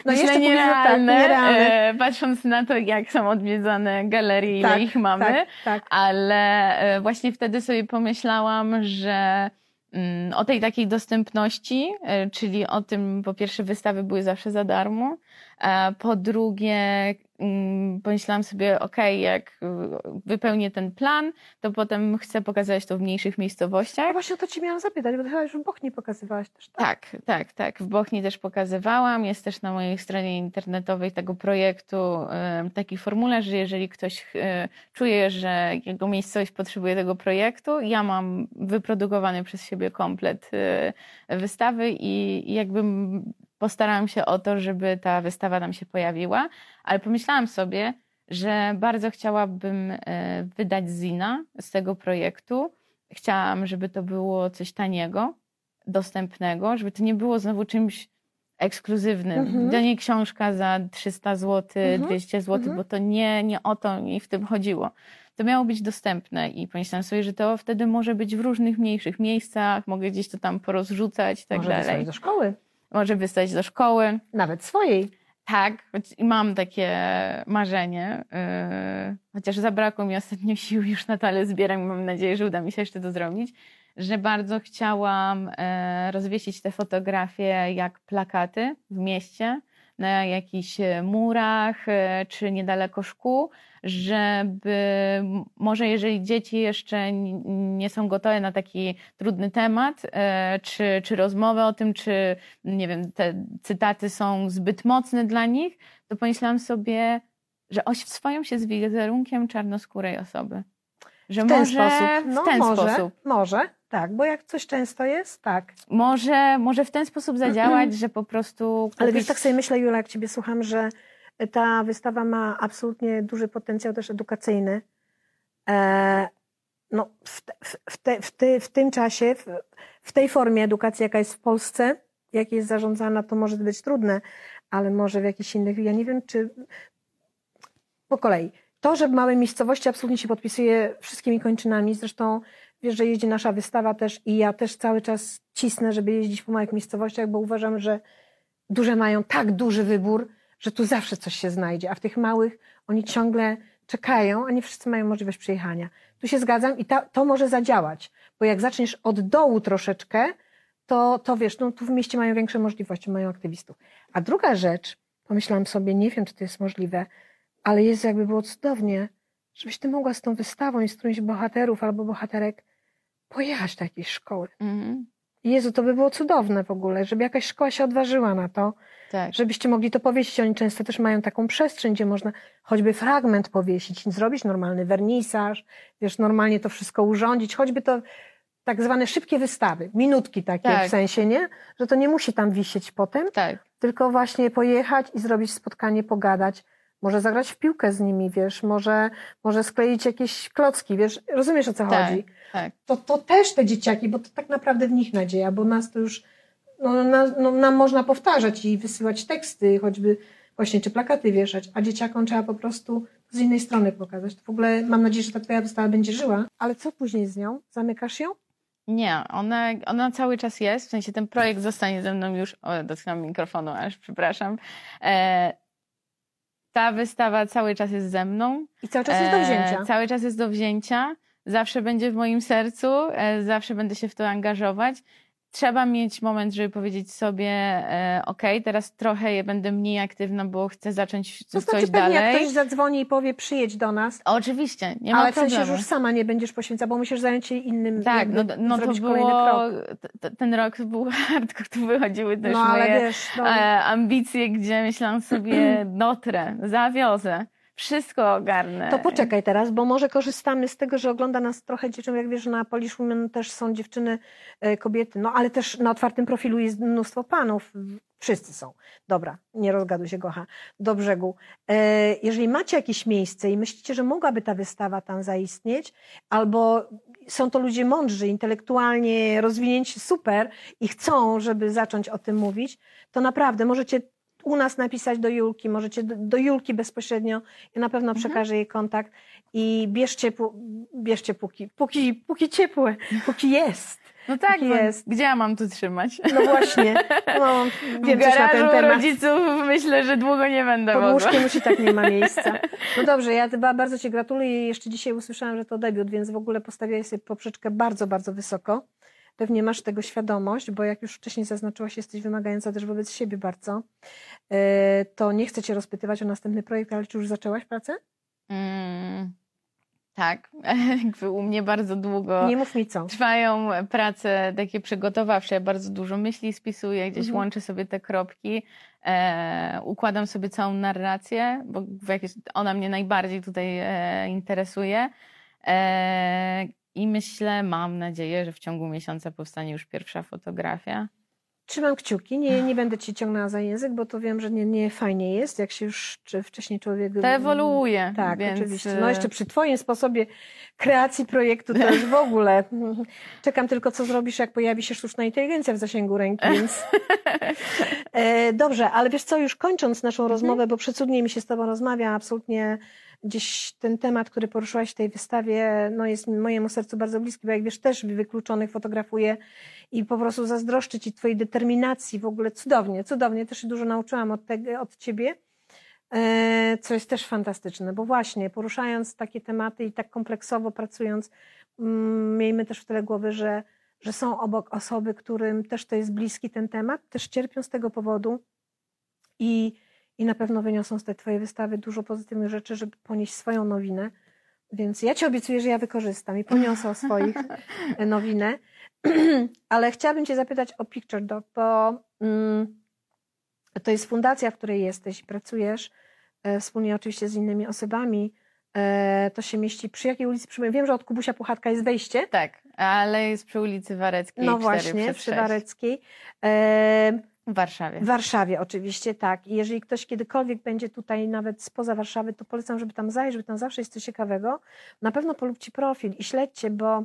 no myślę nierealne, tak, nierealne. Yy, patrząc na to, jak są odwiedzane galerie, ile tak, ich mamy, tak, tak. ale yy, właśnie wtedy sobie pomyślałam, że o tej takiej dostępności, e, czyli o tym, po pierwsze, wystawy były zawsze za darmo, po drugie, mm, pomyślałam sobie, ok, jak wypełnię ten plan, to potem chcę pokazać to w mniejszych miejscowościach. A właśnie o to ci miałam zapytać, bo chyba już w Bochni pokazywałaś też, tak? Tak, tak, tak. W Bochni też pokazywałam. Jest też na mojej stronie internetowej tego projektu taki formularz, że jeżeli ktoś e, czuje, że jego miejscowość potrzebuje tego projektu, ja mam wyprodukowany przez siebie komplet e, wystawy i jakby postarałam się o to, żeby ta wystawa nam się pojawiła, ale pomyślałam sobie, że bardzo chciałabym e, wydać zina z tego projektu. Chciałam, żeby to było coś taniego, dostępnego, żeby to nie było znowu czymś ekskluzywnym. Mhm. To nie książka za 300 zł, mhm. 200 zł, mhm. bo to nie, nie o to mi w tym chodziło. To miało być dostępne i pomyślałam sobie, że to wtedy może być w różnych mniejszych miejscach, mogę gdzieś to tam porozrzucać i tak może dalej. do szkoły może wystać do szkoły. Nawet swojej. Tak, mam takie marzenie, yy, chociaż zabrakło mi ostatnio sił, już na tale zbieram i mam nadzieję, że uda mi się jeszcze to zrobić, że bardzo chciałam yy, rozwiesić te fotografie jak plakaty w mieście, na jakichś murach yy, czy niedaleko szkół, żeby może jeżeli dzieci jeszcze nie są gotowe na taki trudny temat, e, czy, czy rozmowę o tym, czy nie wiem, te cytaty są zbyt mocne dla nich, to pomyślałam sobie, że oswoją się z wizerunkiem czarnoskórej osoby. Że w ten może sposób. No, w ten może, sposób. Może, tak, bo jak coś często jest, tak. Może, może w ten sposób zadziałać, że po prostu. Kupić... Ale wiesz, tak sobie myślę, Jula, jak Ciebie słucham, że ta wystawa ma absolutnie duży potencjał też edukacyjny. E, no, w, w, te, w, te, w tym czasie, w tej formie edukacji, jaka jest w Polsce, jak jest zarządzana, to może być trudne, ale może w jakichś innych, ja nie wiem, czy po kolei. To, że w małej miejscowości absolutnie się podpisuje wszystkimi kończynami, zresztą wiesz, że jeździ nasza wystawa też i ja też cały czas cisnę, żeby jeździć po małych miejscowościach, bo uważam, że duże mają tak duży wybór, że tu zawsze coś się znajdzie, a w tych małych oni ciągle czekają, a nie wszyscy mają możliwość przyjechania. Tu się zgadzam i ta, to może zadziałać, bo jak zaczniesz od dołu troszeczkę, to, to wiesz, no tu w mieście mają większe możliwości, mają aktywistów. A druga rzecz, pomyślałam sobie, nie wiem, czy to jest możliwe, ale jest jakby było cudownie, żebyś ty mogła z tą wystawą i z którymś bohaterów albo bohaterek pojechać do jakiejś szkoły. Mhm. Jezu, to by było cudowne w ogóle, żeby jakaś szkoła się odważyła na to, Tak. żebyście mogli to powiedzieć. Oni często też mają taką przestrzeń, gdzie można choćby fragment powiesić, zrobić normalny wernisaż, wiesz, normalnie to wszystko urządzić, choćby to tak zwane szybkie wystawy, minutki takie Tak. w sensie, nie? Że to nie musi tam wisieć potem, Tak. tylko właśnie pojechać i zrobić spotkanie, pogadać. Może zagrać w piłkę z nimi, wiesz, może, może skleić jakieś klocki, wiesz, rozumiesz o co Tak. chodzi? Tak. to, to też te dzieciaki, bo to tak naprawdę w nich nadzieja, bo nas to już, no, na, no, nam można powtarzać i wysyłać teksty, choćby właśnie, czy plakaty wieszać, a dzieciakom trzeba po prostu z innej strony pokazać. To w ogóle mam nadzieję, że ta twoja wystawa będzie żyła. Ale co później z nią? Zamykasz ją? Nie, ona, ona cały czas jest, w sensie ten projekt zostanie ze mną już, o, dotknąłem mikrofonu, aż przepraszam. E, ta wystawa cały czas jest ze mną. I cały czas jest do E, wzięcia. Cały czas jest do wzięcia. Zawsze będzie w moim sercu, e, zawsze będę się w to angażować. Trzeba mieć moment, żeby powiedzieć sobie, e, ok, teraz trochę je- będę mniej aktywna, bo chcę zacząć To coś znaczy pewnie jak dalej. ktoś zadzwoni i powie przyjedź do nas, Oczywiście, nie ma ale w sensie, problemu. że już sama nie będziesz poświęcała, bo musisz zająć się innym, Tak, no, no to było, ten rok był hardcore, tu wychodziły też No moje wiesz, no, e, ambicje, gdzie myślałam sobie, dotrę, zawiozę, wszystko ogarnę. To poczekaj teraz, bo może korzystamy z tego, że ogląda nas trochę dziewczyn, jak wiesz, na Polish Women też są dziewczyny, e, kobiety, no ale też na otwartym profilu jest mnóstwo panów. Wszyscy są. Dobra, nie rozgaduj się, Gocha. Do brzegu. E, Jeżeli macie jakieś miejsce i myślicie, że mogłaby ta wystawa tam zaistnieć, albo są to ludzie mądrzy, intelektualnie rozwinięci super i chcą, żeby zacząć o tym mówić, to naprawdę możecie u nas napisać do Julki, możecie do, do Julki bezpośrednio, ja na pewno przekażę jej kontakt i bierzcie, bierzcie póki, póki, póki ciepłe, póki jest. No tak, jest. gdzie ja mam tu trzymać? No właśnie, no, W wiem coś na ten temat. rodziców myślę, że długo nie będę Pod łóżkiem już i tak nie ma miejsca. No dobrze, ja chyba bardzo Ci gratuluję. Jeszcze dzisiaj usłyszałam, że to debiut, więc w ogóle postawiłaś sobie poprzeczkę bardzo, bardzo wysoko. Pewnie masz tego świadomość, bo jak już wcześniej zaznaczyłaś, jesteś wymagająca też wobec siebie bardzo. E, To nie chcę Cię rozpytywać o następny projekt, ale czy już zaczęłaś pracę? Mm, tak, jakby u mnie bardzo długo Nie mów mi co. trwają prace takie przygotowawcze. Ja bardzo dużo myśli spisuję, gdzieś Mhm. łączę sobie te kropki, e, układam sobie całą narrację, bo jakieś, ona mnie najbardziej tutaj e, interesuje. E, I myślę, mam nadzieję, że w ciągu miesiąca powstanie już pierwsza fotografia. Trzymam kciuki, nie, nie będę Ci ciągnęła za język, bo to wiem, że nie, nie fajnie jest, jak się już czy wcześniej człowiek... To ewoluuje. Tak, więc, oczywiście. e, No jeszcze przy Twoim sposobie kreacji projektu to już w ogóle. Czekam tylko, co zrobisz, jak pojawi się sztuczna inteligencja w zasięgu ręki, więc... E, Dobrze, ale wiesz co, już kończąc naszą rozmowę, bo przecudnie mi się z Tobą rozmawia, absolutnie gdzieś ten temat, który poruszyłaś w tej wystawie, no jest mojemu sercu bardzo bliski, bo jak wiesz, też wykluczonych fotografuję i po prostu zazdroszczę Ci Twojej determinacji, w ogóle. Cudownie, cudownie, też się dużo nauczyłam od, tego, od Ciebie, e, co jest też fantastyczne, bo właśnie poruszając takie tematy i tak kompleksowo pracując, mm, miejmy też w tyle głowy, że, że są obok osoby, którym też to jest bliski ten temat, też cierpią z tego powodu i, i na pewno wyniosą z tej Twojej wystawy dużo pozytywnych rzeczy, żeby ponieść swoją nowinę. Więc ja Ci obiecuję, że ja wykorzystam i poniosę o swoich e, nowinę. Ale chciałabym Cię zapytać o Picture Dog, bo mm, to jest fundacja, w której jesteś i pracujesz e, wspólnie oczywiście z innymi osobami. E, to się mieści przy jakiej ulicy? Wiem, że od Kubusia Puchatka jest wejście. Tak, ale jest przy ulicy Wareckiej. No 4 właśnie, przy 6. Wareckiej. W Warszawie. w Warszawie oczywiście, tak. I jeżeli ktoś kiedykolwiek będzie tutaj nawet spoza Warszawy, to polecam, żeby tam zajrzeć, bo tam zawsze jest coś ciekawego. Na pewno polubcie profil i śledźcie, bo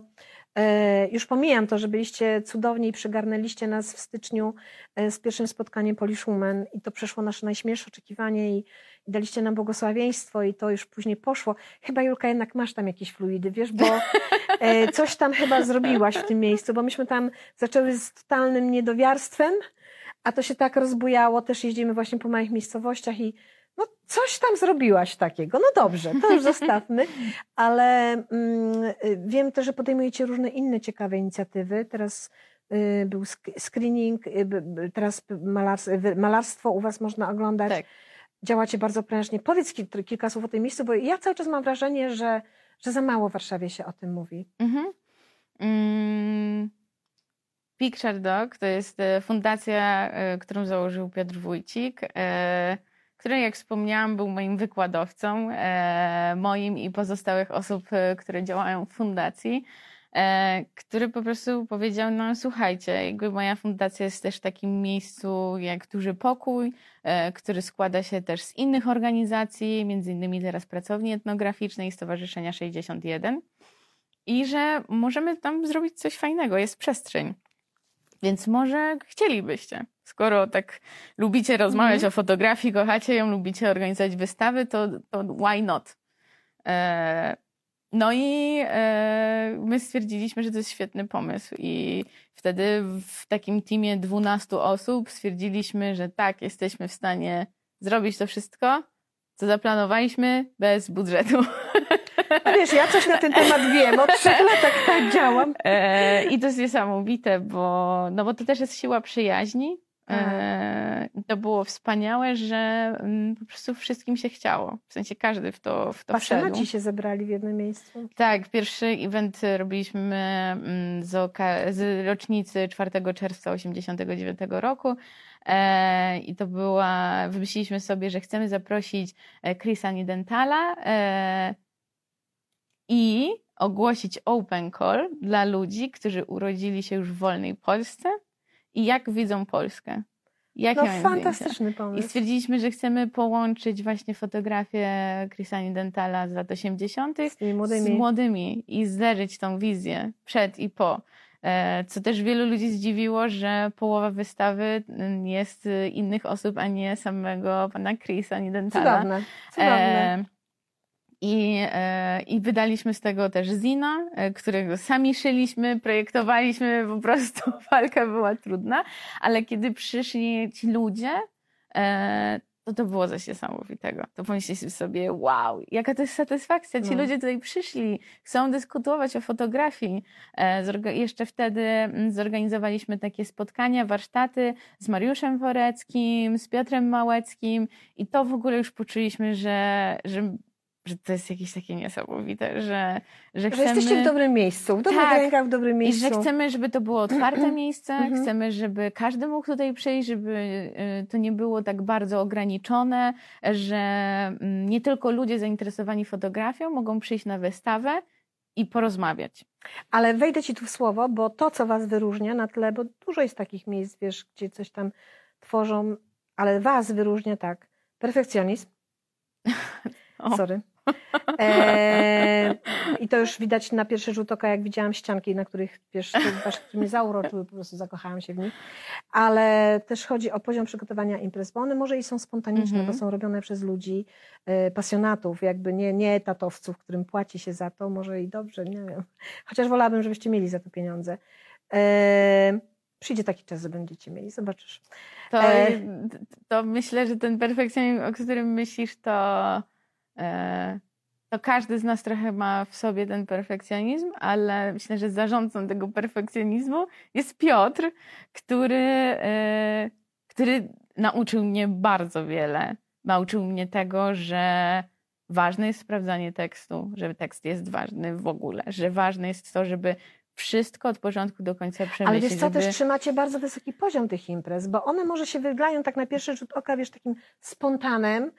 e, już pomijam to, że byliście cudowni i przygarnęliście nas w styczniu e, z pierwszym spotkaniem Polish Women i to przeszło nasze najśmielsze oczekiwanie i, i daliście nam błogosławieństwo i to już później poszło. Chyba Julka jednak masz tam jakieś fluidy, wiesz, bo e, coś tam chyba zrobiłaś w tym miejscu, bo myśmy tam zaczęły z totalnym niedowiarstwem, a to się tak rozbujało, też jeździmy właśnie po małych miejscowościach i no coś tam zrobiłaś takiego. No dobrze, to już zostawmy, ale mm, y, wiem też, że podejmujecie różne inne ciekawe inicjatywy. Teraz y, był screening, y, teraz malarstwo u Was można oglądać. Tak. Działacie bardzo prężnie. Powiedz kilka słów o tym miejscu, bo ja cały czas mam wrażenie, że, że za mało w Warszawie się o tym mówi. Mhm. Mm. Picture Dog to jest e, fundacja, e, którą założył Piotr Wójcik, e, który, jak wspomniałam, był moim wykładowcą, moim i pozostałych osób, które działają w fundacji, który po prostu powiedział: No, słuchajcie, jakby moja fundacja jest też w takim miejscu jak Duży Pokój, który składa się też z innych organizacji, między innymi teraz Pracowni Etnograficznej Stowarzyszenia 61 i że możemy tam zrobić coś fajnego, jest przestrzeń. Więc może chcielibyście, skoro tak lubicie rozmawiać mm. o fotografii, kochacie ją, lubicie organizować wystawy, to, to why not? E, no i e, my stwierdziliśmy, że to jest świetny pomysł i wtedy w takim teamie 12 osób stwierdziliśmy, że tak, jesteśmy w stanie zrobić to wszystko, co zaplanowaliśmy bez budżetu. A wiesz, ja coś na ten temat wiem, od trzech lat tak działam. E, I to jest niesamowite, bo, no bo to też jest siła przyjaźni. E, to było wspaniałe, że m, po prostu wszystkim się chciało. W sensie każdy w to, w to Pasjonaci wszedł. się zebrali w jednym miejscu. Tak, pierwszy event robiliśmy mm, z, z rocznicy 4 czerwca 1989 roku. E, I to była, wymyśliliśmy sobie, że chcemy zaprosić e, Chrisa Nidentala, e, i ogłosić open call dla ludzi, którzy urodzili się już w wolnej Polsce i jak widzą Polskę. Jakie no, fantastyczny pomysł. I stwierdziliśmy, że chcemy połączyć właśnie fotografię Chrisani Dentala z lat 80. Z, młodymi. z młodymi i zderzyć tą wizję przed i po. E, co też wielu ludzi zdziwiło, że połowa wystawy jest innych osób, a nie samego pana Chrisa Nidentala. Cudowne, cudowne. E, i, e, I wydaliśmy z tego też Zina, e, którego sami szyliśmy, projektowaliśmy, po prostu walka była trudna, ale kiedy przyszli ci ludzie, e, to to było coś niesamowitego. To pomyśleliśmy sobie, wow, jaka to jest satysfakcja. Ci no. ludzie tutaj przyszli, chcą dyskutować o fotografii. Jeszcze wtedy mm, zorganizowaliśmy takie spotkania, warsztaty z Mariuszem Woreckim, z Piotrem Małeckim i to w ogóle już poczuliśmy, że, że że to jest jakieś takie niesamowite, że, że chcemy... Że jesteście w dobrym miejscu, w dobrych tak, rękach, w dobrym miejscu. I że chcemy, żeby to było otwarte miejsce, mhm. chcemy, żeby każdy mógł tutaj przyjść, żeby y, to nie było tak bardzo ograniczone, że mm, nie tylko ludzie zainteresowani fotografią mogą przyjść na wystawę i porozmawiać. Ale wejdę Ci tu w słowo, bo to, co Was wyróżnia na tle, bo dużo jest takich miejsc, wiesz, gdzie coś tam tworzą, ale Was wyróżnia tak, perfekcjonizm, Sorry. E, I to już widać na pierwszy rzut oka, jak widziałam ścianki, na których, wiesz, które mnie zauroczyły, po prostu zakochałam się w nich. Ale też chodzi o poziom przygotowania imprez, bo one może i są spontaniczne, mm -hmm. bo są robione przez ludzi, e, pasjonatów, jakby nie, nie etatowców, którym płaci się za to, może i dobrze, nie wiem. Chociaż wolałabym, żebyście mieli za to pieniądze. E, przyjdzie taki czas, że będziecie mieli, zobaczysz. To, e, to myślę, że ten perfekcjonizm, o którym myślisz, to to każdy z nas trochę ma w sobie ten perfekcjonizm, ale myślę, że zarządcą tego perfekcjonizmu jest Piotr, który, e, który nauczył mnie bardzo wiele. Nauczył mnie tego, że ważne jest sprawdzanie tekstu, że tekst jest ważny w ogóle, że ważne jest to, żeby wszystko od początku do końca przemyśleć. Ale wiesz co, żeby... też trzymacie bardzo wysoki poziom tych imprez, bo one może się wydają tak na pierwszy rzut oka, wiesz, takim spontanem, E,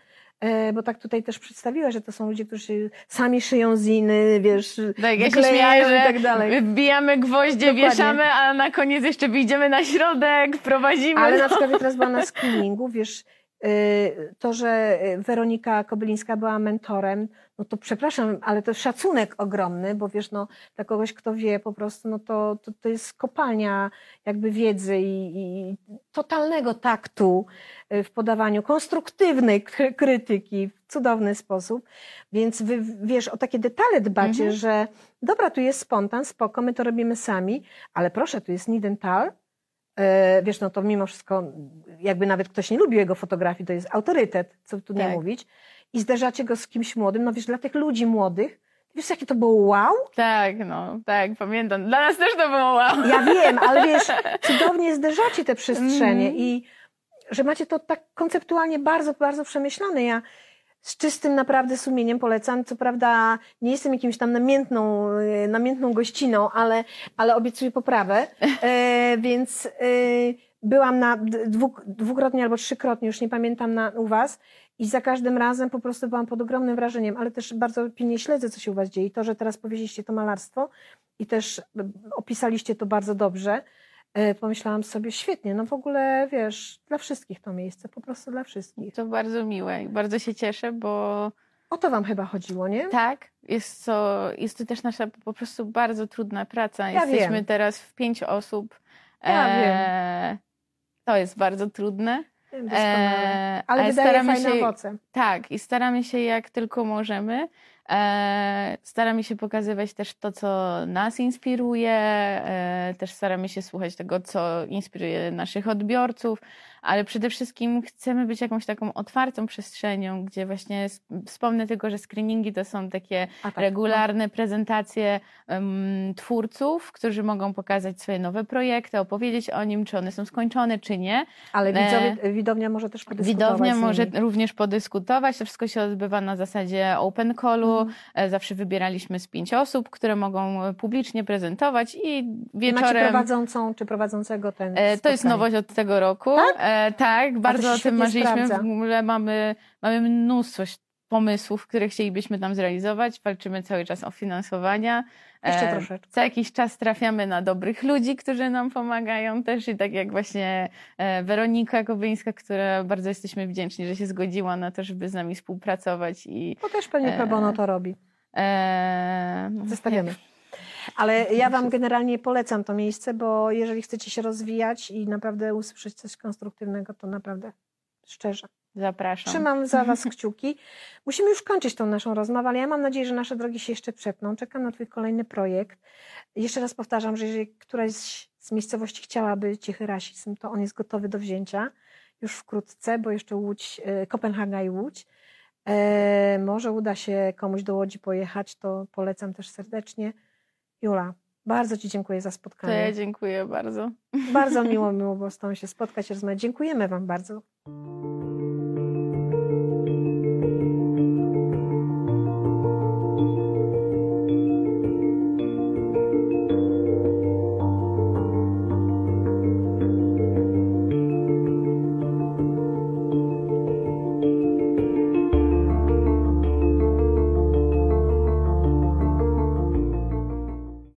bo tak tutaj też przedstawiła, że to są ludzie, którzy sami szyją ziny, wiesz, tak, ja się śmiałam, i tak dalej. Wbijamy gwoździe, Dokładnie. wieszamy, a na koniec jeszcze wyjdziemy na środek, prowadzimy. Ale no. na przykład teraz była na screeningu, wiesz, y, to, że Weronika Kobylińska była mentorem, no to przepraszam, ale to szacunek ogromny, bo wiesz, no dla kogoś, kto wie po prostu, no to, to, to jest kopalnia jakby wiedzy i, i totalnego taktu y, w podawaniu konstruktywnej krytyki w cudowny sposób. Więc wy, wiesz, o takie detale dbacie, mhm. że dobra, tu jest spontan, spoko, my to robimy sami, ale proszę, tu jest Nidental, y, wiesz, no to mimo wszystko, jakby nawet ktoś nie lubił jego fotografii, to jest autorytet, co tu nie tak. mówić i zderzacie go z kimś młodym, no wiesz, dla tych ludzi młodych Wiesz, jakie to było wow? Tak, no, tak, pamiętam. Dla nas też to było wow. Ja wiem, ale wiesz, cudownie zderzacie te przestrzenie Mhm. i że macie to tak konceptualnie bardzo, bardzo przemyślane. Ja z czystym naprawdę sumieniem polecam. Co prawda nie jestem jakimś tam namiętną, e, namiętną gościną, ale, ale obiecuję poprawę. E, więc e, byłam na d- dwuk- dwukrotnie albo trzykrotnie, już nie pamiętam na, u Was. I za każdym razem po prostu byłam pod ogromnym wrażeniem, ale też bardzo pilnie śledzę, co się u Was dzieje. I to, że teraz powiedzieliście to malarstwo i też e, opisaliście to bardzo dobrze, e, pomyślałam sobie, świetnie, no w ogóle, wiesz, dla wszystkich to miejsce, po prostu dla wszystkich. To bardzo miłe i bardzo się cieszę, bo O to Wam chyba chodziło, nie? tak, jest to, jest to też nasza po prostu bardzo trudna praca. Ja Jesteśmy wiem. teraz w pięć osób. E, Ja To jest bardzo trudne. E, Ale wydaje staramy fajne się, owoce. Tak, i staramy się jak tylko możemy. E, staramy się pokazywać też to, co nas inspiruje, e, też staramy się słuchać tego, co inspiruje naszych odbiorców, ale przede wszystkim chcemy być jakąś taką otwartą przestrzenią, gdzie właśnie wspomnę tylko, że screeningi to są takie tak, regularne prezentacje em, twórców, którzy mogą pokazać swoje nowe projekty, opowiedzieć o nim, czy one są skończone, czy nie. no. Ale widzowie, widownia może też podyskutować Widownia może również podyskutować. To wszystko się odbywa na zasadzie open callu. E, Zawsze wybieraliśmy z pięć osób, które mogą e, publicznie prezentować i Macie wieczorem. prowadzącą czy prowadzącego ten E, To jest nowość od tego roku. Tak, tak bardzo o tym marzyliśmy. W ogóle mamy, mamy mnóstwo pomysłów, które chcielibyśmy tam zrealizować. Walczymy cały czas o finansowania. Jeszcze E, troszeczkę. Co jakiś czas trafiamy na dobrych ludzi, którzy nam pomagają też i tak jak właśnie e, Weronika Kobyńska, która bardzo jesteśmy wdzięczni, że się zgodziła na to, żeby z nami współpracować i Bo też pewnie pro bono to robi. e, Zostawiamy. Ale ja Wam generalnie polecam to miejsce, bo jeżeli chcecie się rozwijać i naprawdę usłyszeć coś konstruktywnego, to naprawdę szczerze. Zapraszam. Trzymam za Was kciuki. Musimy już kończyć tą naszą rozmowę, ale ja mam nadzieję, że nasze drogi się jeszcze przepną. Czekam na Twój kolejny projekt. Jeszcze raz powtarzam, że jeżeli któraś z miejscowości chciałaby cichy rasizm, to on jest gotowy do wzięcia już wkrótce, bo jeszcze Łódź, e, Kopenhaga i Łódź. E, może uda się komuś do Łodzi pojechać, to polecam też serdecznie. Jula, bardzo Ci dziękuję za To ja spotkanie. dziękuję bardzo. Bardzo miło, miło było z Tobą się spotkać i rozmawiać. Dziękujemy Wam bardzo.